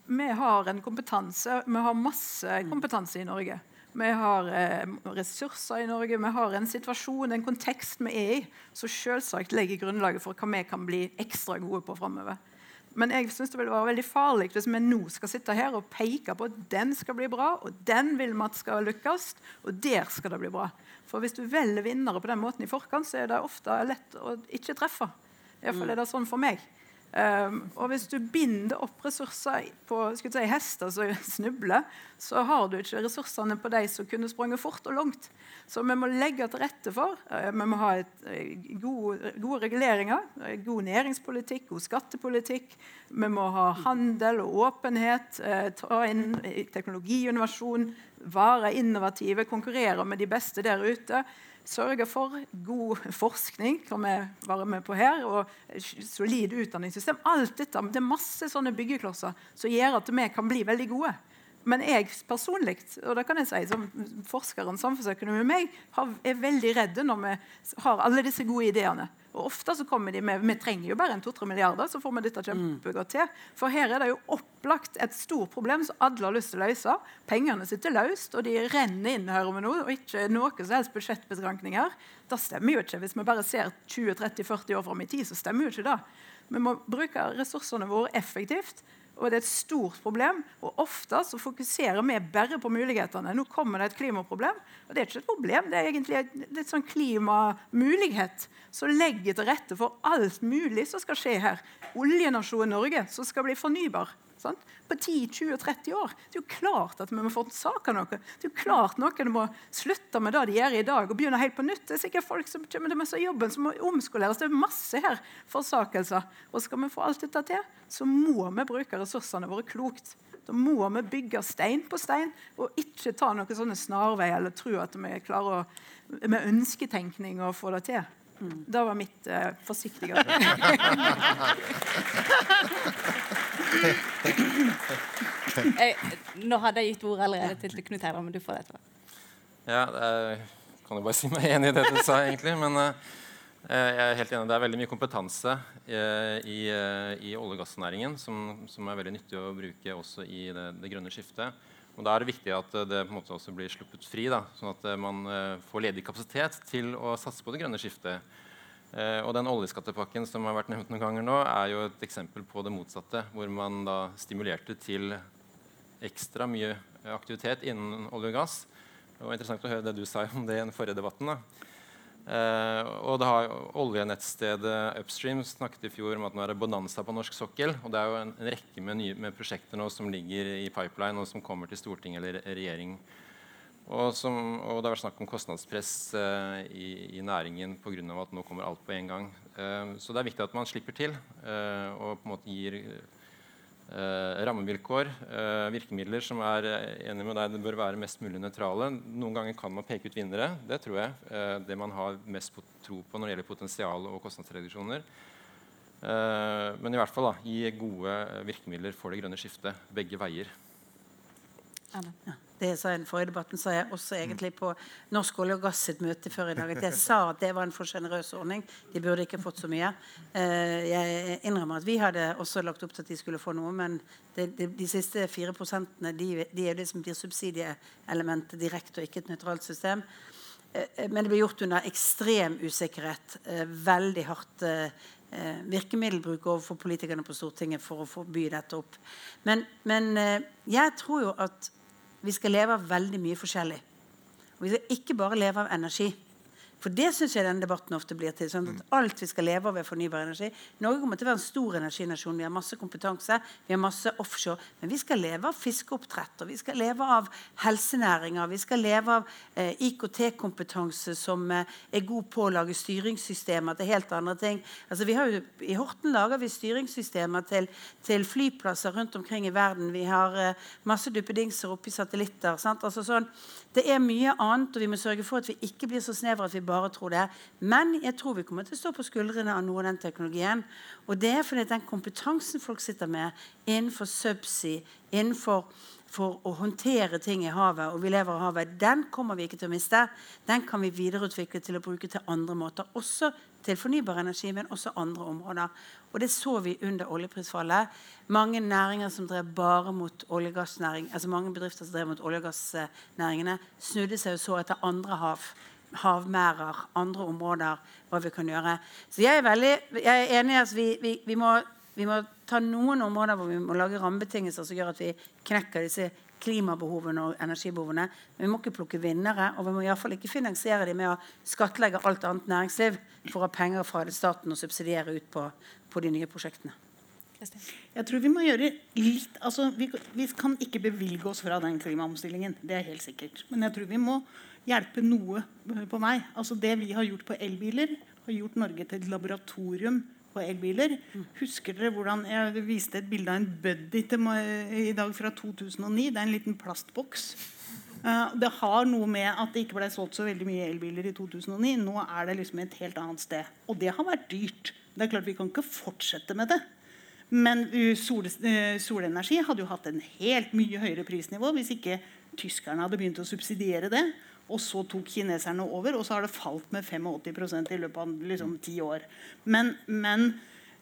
vi har en kompetanse. Vi har masse kompetanse i Norge. Vi har eh, ressurser i Norge, vi har en situasjon, en kontekst vi er i, som selvsagt legger grunnlaget for hva vi kan bli ekstra gode på framover. Men jeg synes det ville være veldig farlig hvis vi nå skal sitte her og peke på at den skal bli bra, og den vil vi at skal lykkes, og der skal det bli bra. For hvis du velger vinnere på den måten i forkant, så er det ofte lett å ikke treffe. Iallfall er det sånn for meg. Um, og hvis du binder opp ressurser på si, hester som [LAUGHS] snubler, så har du ikke ressursene på de som kunne sprunget fort og langt. Så vi må legge til rette for uh, Vi må ha et, uh, gode, gode reguleringer, uh, god næringspolitikk, god skattepolitikk. Vi må ha handel og åpenhet, ta inn teknologiinnovasjon, være innovative, konkurrere med de beste der ute. Sørge for god forskning, kan vi være med på her, og solid utdanningssystem. Alt dette, Det er masse sånne byggeklosser som gjør at vi kan bli veldig gode. Men jeg personlig, og det kan jeg si som forsker om med meg, er veldig redde når vi har alle disse gode ideene. Og ofte så kommer de med Vi trenger jo bare en to-tre milliarder, så får vi dette kjempegodt til. For her er det jo opplagt et stort problem som alle har lyst til å løse. Pengene sitter løst, og de renner inn her og nå, og ikke noe som helst budsjettbetrankninger. Det stemmer jo ikke. Hvis vi bare ser 20-30-40 år fram i tid, så stemmer jo ikke det. Vi må bruke ressursene våre effektivt. Og det er et stort problem. Og ofte så fokuserer vi bare på mulighetene. Nå kommer det et klimaproblem, og det er ikke et problem. Det er egentlig er sånn klimamulighet som legger til rette for alt mulig som skal skje her. Oljenasjonen Norge som skal bli fornybar. Sant? På 10-20-30 år. Det er jo klart at vi må få sak av noe. Det er jo klart Noen må slutte med det de gjør i dag, og begynne helt på nytt. Det er sikkert folk som kommer til å miste jobben, som må omskoleres. Det er masse her forsakelser. Og skal vi få alt dette til, så må vi bruke ressursene våre klokt. Da må vi bygge stein på stein, og ikke ta noen sånne snarveier eller tro at vi klarer å, med ønsketenkning å få det til. Mm. Det var mitt uh, forsiktige [LAUGHS] nå hadde jeg gitt ord allerede til Knut Herman, men du får det etterpå. Ja, jeg kan jo bare si meg enig i det du sa, egentlig. Men uh, jeg er helt enig. Det er veldig mye kompetanse uh, i, i, olje- og gassnæringen som, som, er veldig nyttig å bruke også i det, det, grønne skiftet. Og Da er det viktig at det på en måte også blir sluppet fri, sånn at man får ledig kapasitet til å satse på det grønne skiftet. Eh, og den oljeskattepakken som har vært nevnt noen ganger nå, er jo et eksempel på det motsatte. Hvor man da stimulerte til ekstra mye aktivitet innen olje og gass. Det var interessant å høre det du sa om det i den forrige debatten. Eh, og har Oljenettstedet Upstream snakket i fjor om at nå er det bonanza på norsk sokkel. Og det er jo en, en rekke med, nye, med prosjekter nå som ligger i pipeline, og som kommer til storting eller regjering og, som, og, det har vært snakk om kostnadspress eh, i, i, næringen pga. at nå kommer alt på en gang. Eh, så det er viktig at man slipper til eh, og på en måte gir eh, rammevilkår, eh, virkemidler som er enig med deg, det bør være mest mulig nøytrale. Noen ganger kan man peke ut vinnere. Det tror jeg. Eh, det man har mest tro på når det gjelder potensial og kostnadsreduksjoner. men i hvert fall da, gi gode virkemidler for det grønne skiftet begge veier. Ja det jeg sa i den forrige debatten, sa jeg også egentlig på Norsk olje og gass sitt møte før i dag. At jeg [LAUGHS] sa at det var en for sjenerøs ordning. De burde ikke fått så mye. Eh, jeg innrømmer at vi hadde også lagt opp til at de skulle få noe, men de, de, de siste fire prosentene de, de, er det som blir subsidieelementet direkte, og ikke et nøytralt system. Eh, men det ble gjort under ekstrem usikkerhet. Eh, veldig hardt virkemiddelbruk overfor politikerne på Stortinget for å forby dette opp. Men, men jeg tror jo at vi skal leve av veldig mye forskjellig. Og vi skal ikke bare leve av energi. For det syns jeg denne debatten ofte blir til. sånn at Alt vi skal leve av, er fornybar energi. Norge kommer til å være en stor energinasjon. Vi har masse kompetanse, vi har masse offshore. Men vi skal leve av fiskeoppdrett, og vi skal leve av helsenæringer. Vi skal leve av eh, IKT-kompetanse som eh, er god på å lage styringssystemer til helt andre ting. Altså vi har jo, I Horten lager vi styringssystemer til, til flyplasser rundt omkring i verden. Vi har eh, masse duppedingser oppi satellitter. Altså sånn, det er mye annet, og vi må sørge for at vi ikke blir så snevre at vi bare tro det. Men jeg tror vi kommer til å stå på skuldrene av noe av den teknologien. Og det er fordi den kompetansen folk sitter med innenfor subsea, innenfor for å håndtere ting i havet, og vi lever av havet, den kommer vi ikke til å miste. Den kan vi videreutvikle til å bruke til andre måter. Også til fornybar energi, men også andre områder. Og det så vi under oljeprisfallet. Mange næringer som drev bare mot olje- og gassnæring, altså mange bedrifter som drev mot olje- og gassnæringene, snudde seg og så etter andre hav havmerder, andre områder, hva vi kan gjøre. Så jeg er, veldig, jeg er enig i at vi, vi, vi, må, vi, må, ta noen områder hvor vi må lage rammebetingelser som gjør at vi knekker disse klimabehovene og energibehovene. Men vi må ikke plukke vinnere, og vi må i fall ikke finansiere dem med å skattlegge alt annet næringsliv for å ha penger fra staten og subsidiere ut på, på de nye prosjektene. Jeg tror vi må gjøre litt altså vi, vi, kan ikke bevilge oss fra den klimaomstillingen. Det er helt sikkert. Men jeg tror vi må hjelpe noe på vei. Altså Det vi har gjort på elbiler, har gjort Norge til et laboratorium på elbiler. Husker dere hvordan Jeg viste et bilde av en Buddy til meg i dag fra 2009. Det er en liten plastboks. Uh, det har noe med at det ikke ble solgt så veldig mye elbiler i 2009. Nå er det liksom et helt annet sted. Og det har vært dyrt. Det er klart Vi kan ikke fortsette med det. Men sol, eh, solenergi hadde jo hatt en helt mye høyere prisnivå hvis ikke tyskerne hadde begynt å subsidiere det. Og så tok kineserne over, og så har det falt med 85% i løpet av liksom, ti år. Men, men,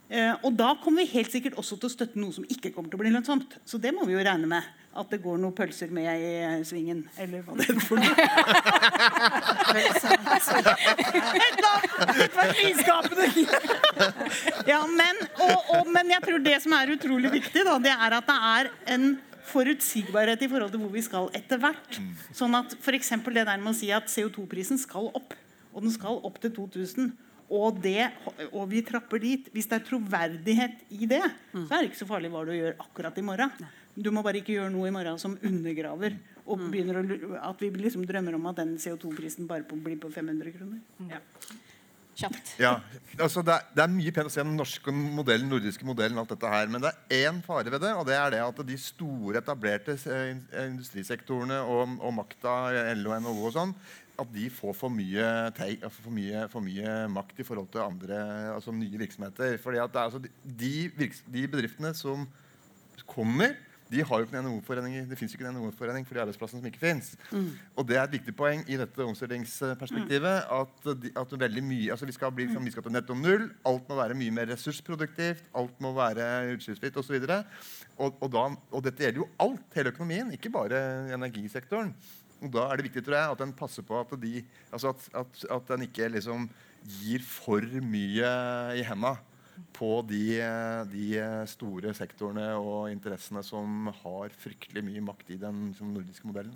eh, og da kommer vi helt sikkert også til å støtte noe som ikke kommer til å bli lønnsomt. Så det må vi jo regne med. At det går noen pølser med i eh, svingen, eller hva det er for noe. Et [LAUGHS] annet! Ja, men, og, og, men jeg tror det som er utrolig viktig, da, det er at det er en forutsigbarhet i forhold til hvor vi skal etter hvert. Sånn at f.eks. det der med å si at CO2-prisen skal opp, og den skal opp til 2000. Og, det, og vi trapper dit. Hvis det er troverdighet i det, så er det ikke så farlig hva du gjør akkurat i morgen. Du må bare ikke gjøre noe i morgen som undergraver og begynner å, at vi liksom drømmer om at den CO2-prisen bare blir på 500 kroner. Ja. Kjapt. Ja, altså det, er, det er mye pent å se den norske modellen, nordiske modellen, alt dette her. Men det er én fare ved det, og det er det at de store, etablerte eh, industrisektorene og, og makta, LO og NHO og sånn, at de får for mye, for, mye, for mye makt i forhold til andre, altså nye virksomheter. Fordi at det er, altså de, de, virks, de bedriftene som kommer, de har jo ikke en NHO-forening. Det fins ikke en NHO-forening for de arbeidsplassene som ikke fins. Og det er et viktig poeng i dette omstillingsperspektivet. At, de, at veldig mye, altså vi skal bli liksom, vi skal til netto null. Alt må være mye mer ressursproduktivt. Alt må være utslippsfritt osv. Og, og, da- og dette gjelder jo alt, hele økonomien, ikke bare energisektoren. Og da er det viktig tror jeg, at en passer på at, de, altså at, at, at en ikke liksom gir for mye i henda på de, de store sektorene og interessene som har fryktelig mye makt i den liksom, nordiske modellen.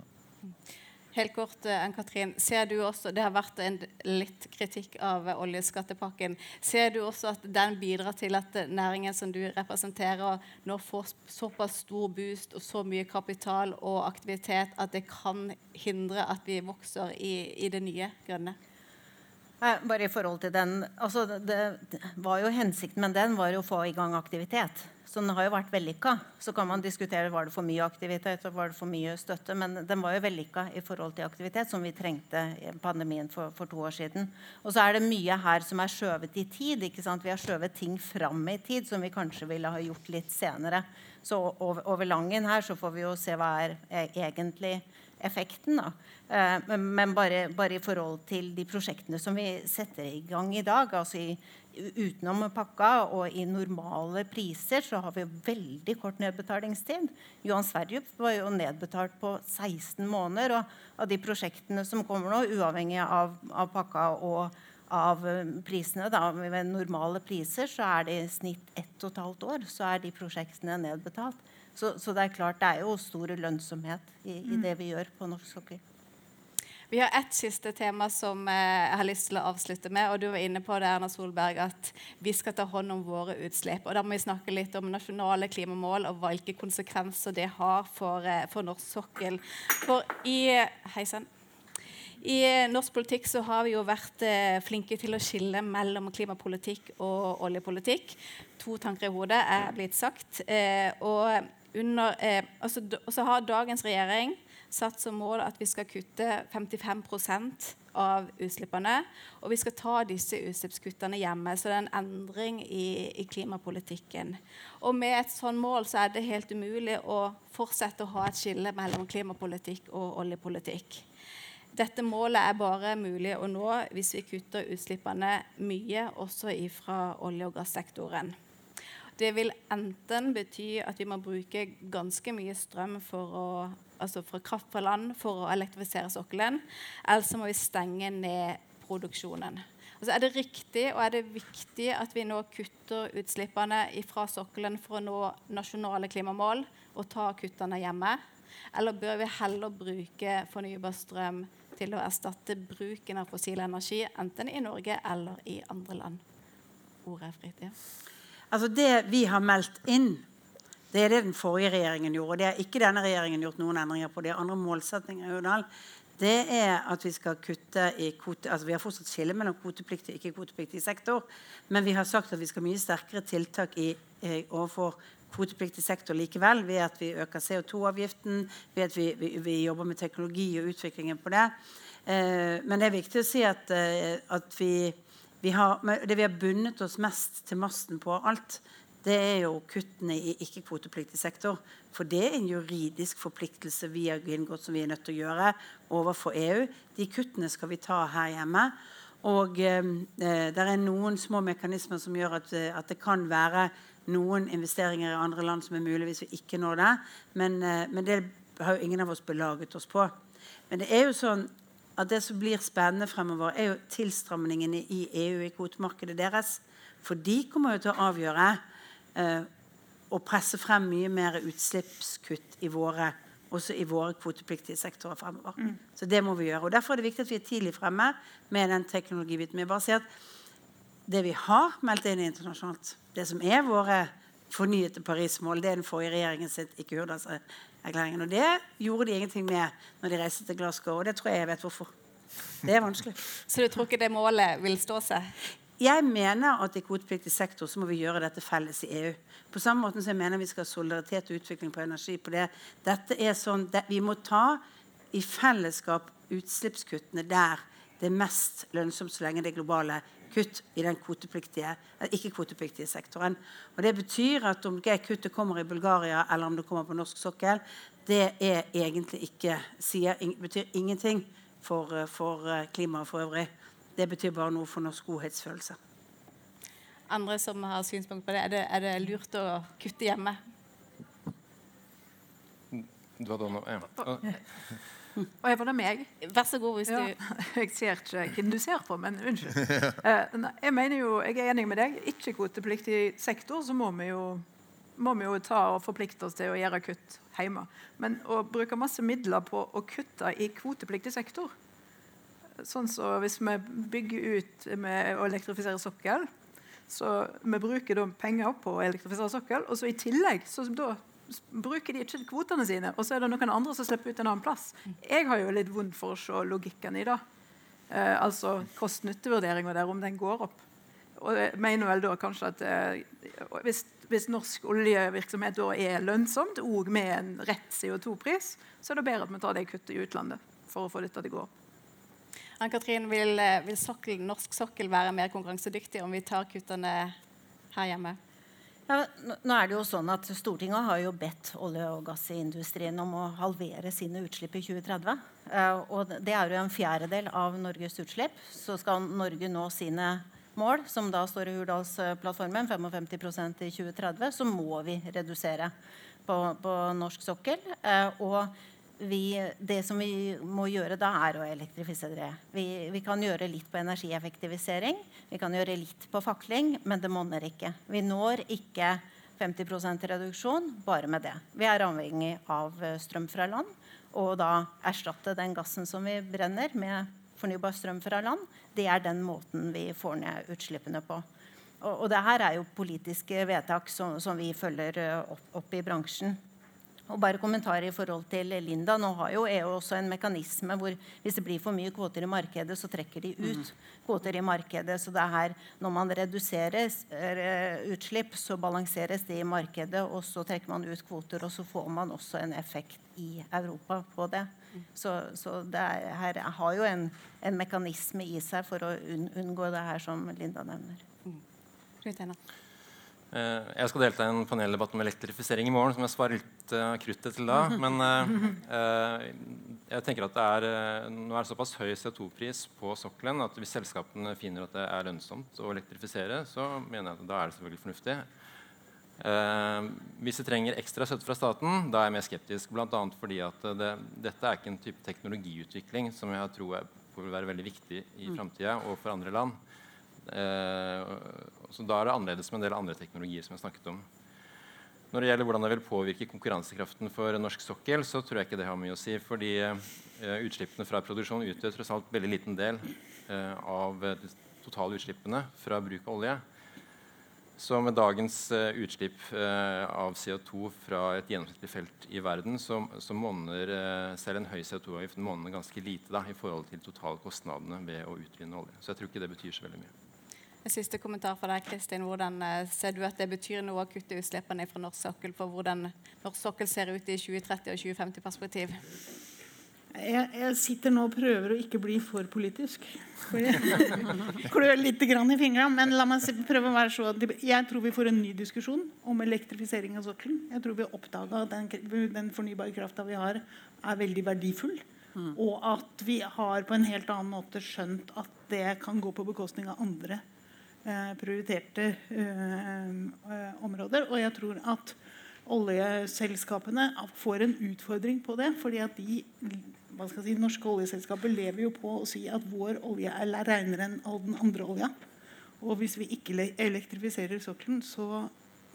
Helt kort, eh, Ann-Katrin. Ser du også, Det har vært en litt kritikk av oljeskattepakken. Ser du også at den bidrar til at næringen som du representerer, nå får såpass stor boost og så mye kapital og aktivitet at det kan hindre at vi vokser i, i det nye grønne? Bare i forhold til den altså det, det var jo Hensikten med den var jo å få i gang aktivitet. Så den har jo vært vellykka. Så kan man diskutere var det for mye aktivitet og var det for mye støtte. Men den var jo vellykka i forhold til aktivitet, som vi trengte i pandemien for, for to år siden. Og så er det mye her som er skjøvet i tid. ikke sant? Vi har skjøvet ting fram i tid som vi kanskje ville ha gjort litt senere. Så over, over langen her så får vi jo se hva er e- egentlig effekten. Da. Eh, men bare, bare i forhold til de prosjektene som vi setter i gang i dag, altså i, utenom pakka og i normale priser, så har vi veldig kort nedbetalingstid. Johan Sverdrup var jo nedbetalt på 16 måneder. Og av de prosjektene som kommer nå, uavhengig av, av pakka og av eh, prisene, da, ved normale priser, så er det i snitt ett og et halvt år så er de prosjektene nedbetalt. Så, så det er klart det er jo stor lønnsomhet i, i det vi gjør på norsk sokkel. Vi har ett siste tema som eh, jeg har lyst til å avslutte med. og Du var inne på det, Erna Solberg, at vi skal ta hånd om våre utslipp. og Da må vi snakke litt om nasjonale klimamål og hvilke konsekvenser det har for, eh, for norsk sokkel. For i Heisen. I norsk politikk så har vi jo vært eh, flinke til å skille mellom klimapolitikk og oljepolitikk. To tanker i hodet er blitt sagt. Og, under, eh, altså, så har dagens regjering satt som mål at vi skal kutte 55% av utslippene. Og vi skal ta disse utslippskuttene hjemme. Så det er en endring i, i klimapolitikken. Og med et sånt mål så er det helt umulig å fortsette å ha et skille mellom klimapolitikk og oljepolitikk. Dette målet er bare mulig å nå hvis vi kutter utslippene mye, også fra olje- og gassektoren. Det vil enten bety at vi må bruke ganske mye strøm å, altså fra kraft fra land for å elektrifisere sokkelen, eller så må vi stenge ned produksjonen. Og så er det riktig og er det viktig at vi nå kutter utslippene fra sokkelen for å nå nasjonale klimamål og ta kuttene hjemme? Eller bør vi heller bruke fornybar strøm til å erstatte bruken av fossil energi, enten i Norge eller i andre land? Ordet er fritt. ja. Altså Det vi har meldt inn, det er det den forrige regjeringen gjorde. og Det har ikke denne regjeringen gjort noen endringer på. Det er andre målsettinger i Hurdal. Det er at vi skal kutte i kvote... Altså vi har fortsatt skille mellom kvotepliktig og ikke-kvotepliktig sektor. Men vi har sagt at vi skal ha mye sterkere tiltak i, eh, overfor kvotepliktig sektor likevel. Ved at vi øker CO2-avgiften, ved at vi, vi, vi jobber med teknologi og utviklingen på det. Eh, men det er viktig å si at, eh, at vi vi har, det vi har bundet oss mest til masten på alt, det er jo kuttene i ikke-kvotepliktig sektor. For det er en juridisk forpliktelse vi har inngått som vi er nødt til å gjøre overfor EU. De kuttene skal vi ta her hjemme. Og eh, det er noen små mekanismer som gjør at, eh, at det kan være noen investeringer i andre land som er mulig hvis vi ikke når det. Men, eh, men det har jo ingen av oss belaget oss på. Men det er jo sånn at det som blir spennende fremover, er jo tilstramningene i EU i kvotemarkedet deres. For de kommer jo til å avgjøre eh, og presse frem mye mer utslippskutt i våre, også i våre kvotepliktige sektorer fremover. Mm. Så det må vi gjøre. Og Derfor er det viktig at vi er tidlig fremme med den teknologibiten. vi jeg bare sier at det vi har meldt inn internasjonalt, det som er våre fornyede Paris-mål, det er den forrige regjeringen sitt ikke Hurdalserklæringen. Og det gjorde de ingenting med når de reiste til Glasgow, og det tror jeg jeg vet hvorfor. Det er vanskelig. [LAUGHS] Så du tror ikke det målet vil stå seg? Jeg mener at i kvotepliktig sektor så må vi gjøre dette felles i EU. På samme måte som jeg mener vi skal ha solidaritet og utvikling på energi på det. Dette er sånn, Vi må ta i fellesskap utslippskuttene der det er mest lønnsomt så lenge det globale kutt i den kvotepliktige, eh, ikke-kvotepliktige sektoren. Og Det betyr at om det kuttet kommer i Bulgaria eller om det kommer på norsk sokkel, det er egentlig ikke, sier, betyr ingenting for, eh, for eh, klimaet for øvrig. Det betyr bare noe for norsk godhetsfølelse. Andre som har synspunkt på det, er det, er det lurt å kutte hjemme? Du hadde noe ja. Og jeg var det meg? Vær så god hvis Ja, du [LAUGHS] jeg ser ikke hvem du ser på, men unnskyld. [LAUGHS] Eh, jeg mener jo, jeg er enig med deg. Ikke-kvotepliktig sektor så må vi jo må vi jo ta og forplikte oss til å gjøre kutt hjemme. Men å bruke masse midler på å kutte i kvotepliktig sektor Sånn så Hvis vi bygger ut med å elektrifisere sokkel, så vi bruker da penger på å elektrifisere sokkel, og så i tillegg så da bruker de ikke kvotene sine, og så er det noen andre som slipper ut en annen plass. Jeg har jo litt vondt for å se logikken i det. Eh, altså kost-nytte-vurderinga der, om den går opp. Og jeg mener vel da kanskje at eh, hvis, hvis norsk oljevirksomhet da er lønnsomt, og med en rett CO2-pris, så er det bedre at vi tar det kuttet i utlandet for å få dette til å gå opp. Ann-Katrin, vil, eh, vil sokkel, norsk sokkel være mer konkurransedyktig om vi tar kuttene her hjemme? Ja, nå- er det jo sånn at Stortinget har jo bedt olje- og gassindustrien om å halvere sine utslipp i 2030. Eh, og det er jo en fjerdedel av Norges utslipp. Så skal Norge nå sine mål, som da står i Hurdalsplattformen, 55% i 2030, så må vi redusere på, på norsk sokkel. Eh, og vi, det som vi må gjøre da, er å elektrifisere. Vi, vi kan gjøre litt på energieffektivisering, vi kan gjøre litt på fakling, men det monner ikke. Vi når ikke 50% reduksjon bare med det. Vi er avhengig av eh, strøm fra land, og da erstatte den gassen som vi brenner, med fornybar strøm fra land. Det er den måten vi får ned utslippene på. Og, og det her er jo politiske vedtak som, som vi følger eh, opp, opp i bransjen. Og bare kommentar i forhold til Linda. Nå har jo EU også en mekanisme hvor hvis det blir for mye kvoter i markedet, så trekker de ut kvoter i markedet. Så det er her, når man reduserer eh, utslipp, så balanseres det i markedet, og så trekker man ut kvoter, og så får man også en effekt i Europa på det. Så, så det er, her har jo en, en mekanisme i seg for å unngå det her som Linda nevner. Eh, Jeg skal delta i en paneldebatt om elektrifisering i morgen, som jeg sparer litt uh, kruttet til da. [LAUGHS] Men eh, eh, jeg tenker at det er, eh, nå er det såpass høy CO2-pris på sokkelen at hvis selskapene finner at det er lønnsomt å elektrifisere, så mener jeg at da er det selvfølgelig fornuftig. Eh, hvis vi trenger ekstra støtte fra staten, da er jeg mer skeptisk. Bl.a. fordi at det, dette er ikke en type teknologiutvikling som jeg tror vil være veldig viktig i framtida og for andre land. Så da er det annerledes med en del andre teknologier som jeg snakket om. Når det gjelder hvordan det vil påvirke konkurransekraften for norsk sokkel, så tror jeg ikke det har mye å si. Fordi eh, utslippene fra produksjon utgjør tross alt veldig liten del eh, av de totale utslippene fra bruk av olje. Så med dagens eh, utslipp av CO2 fra et gjennomsnittlig felt i verden, så, så monner selv en høy CO2-avgift ganske lite da, i forhold til totalkostnadene ved å utvinne olje. Så jeg tror ikke det betyr så veldig mye. En siste kommentar fra deg, Kristin. Hvordan eh, ser du at det betyr noe å kutte utslippene fra norsk sokkel for hvordan norsk sokkel ser ut i 2030- og 2050-perspektiv? Jeg, jeg sitter nå og prøver å ikke bli for politisk. For jeg [LAUGHS] klør litt grann i fingrene. Men la meg prøve å være så Jeg tror vi får en ny diskusjon om elektrifisering av sokkelen. Jeg tror vi har oppdaga at den, den fornybare krafta vi har, er veldig verdifull. Og at vi har på en helt annen måte skjønt at det kan gå på bekostning av andre prioriterte eh, eh, områder. Og jeg tror at oljeselskapene får en utfordring på det. fordi at de hva skal jeg si, Norske oljeselskaper lever jo på å si at vår olje er renere enn all den andre olja. Og hvis vi ikke elektrifiserer sokkelen, så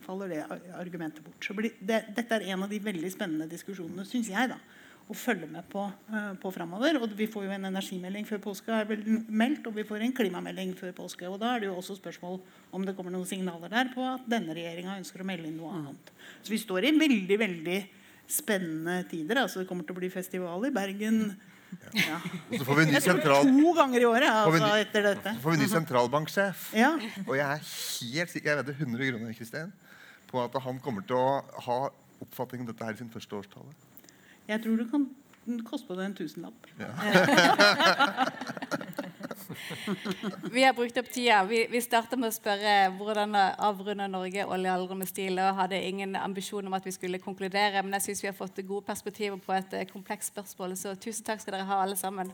faller det argumentet bort. Det, dette er en av de veldig spennende diskusjonene, syns jeg, da, å følge med på, uh, på framover. Og vi får jo en energimelding før påske, er vel meldt, og vi får en klimamelding før påske. Og da er det jo også spørsmål om det kommer noen signaler der på at denne regjeringa ønsker å melde inn noe annet. Så vi står i veldig, veldig spennende tider. Altså, det kommer til å bli festival i Bergen. Ja. Tror sentral, to ganger i året altså, ny- etter dette. så får vi ny sentralbanksjef. Ja. Og jeg er helt sikker jeg vedder 100 kroner Kristin, på at han kommer til å ha oppfatning om dette her i sin første årstale. Jeg tror det kan koste på deg en tusenlapp. [LAUGHS] Vi har brukt opp tida. Vi, vi starta med å spørre hvordan avrunda Norge oljealderen med stil. og hadde ingen ambisjon om at vi skulle konkludere, men jeg syns vi har fått gode perspektiver på et eh, komplekst spørsmål. Så tusen takk skal dere ha, alle sammen.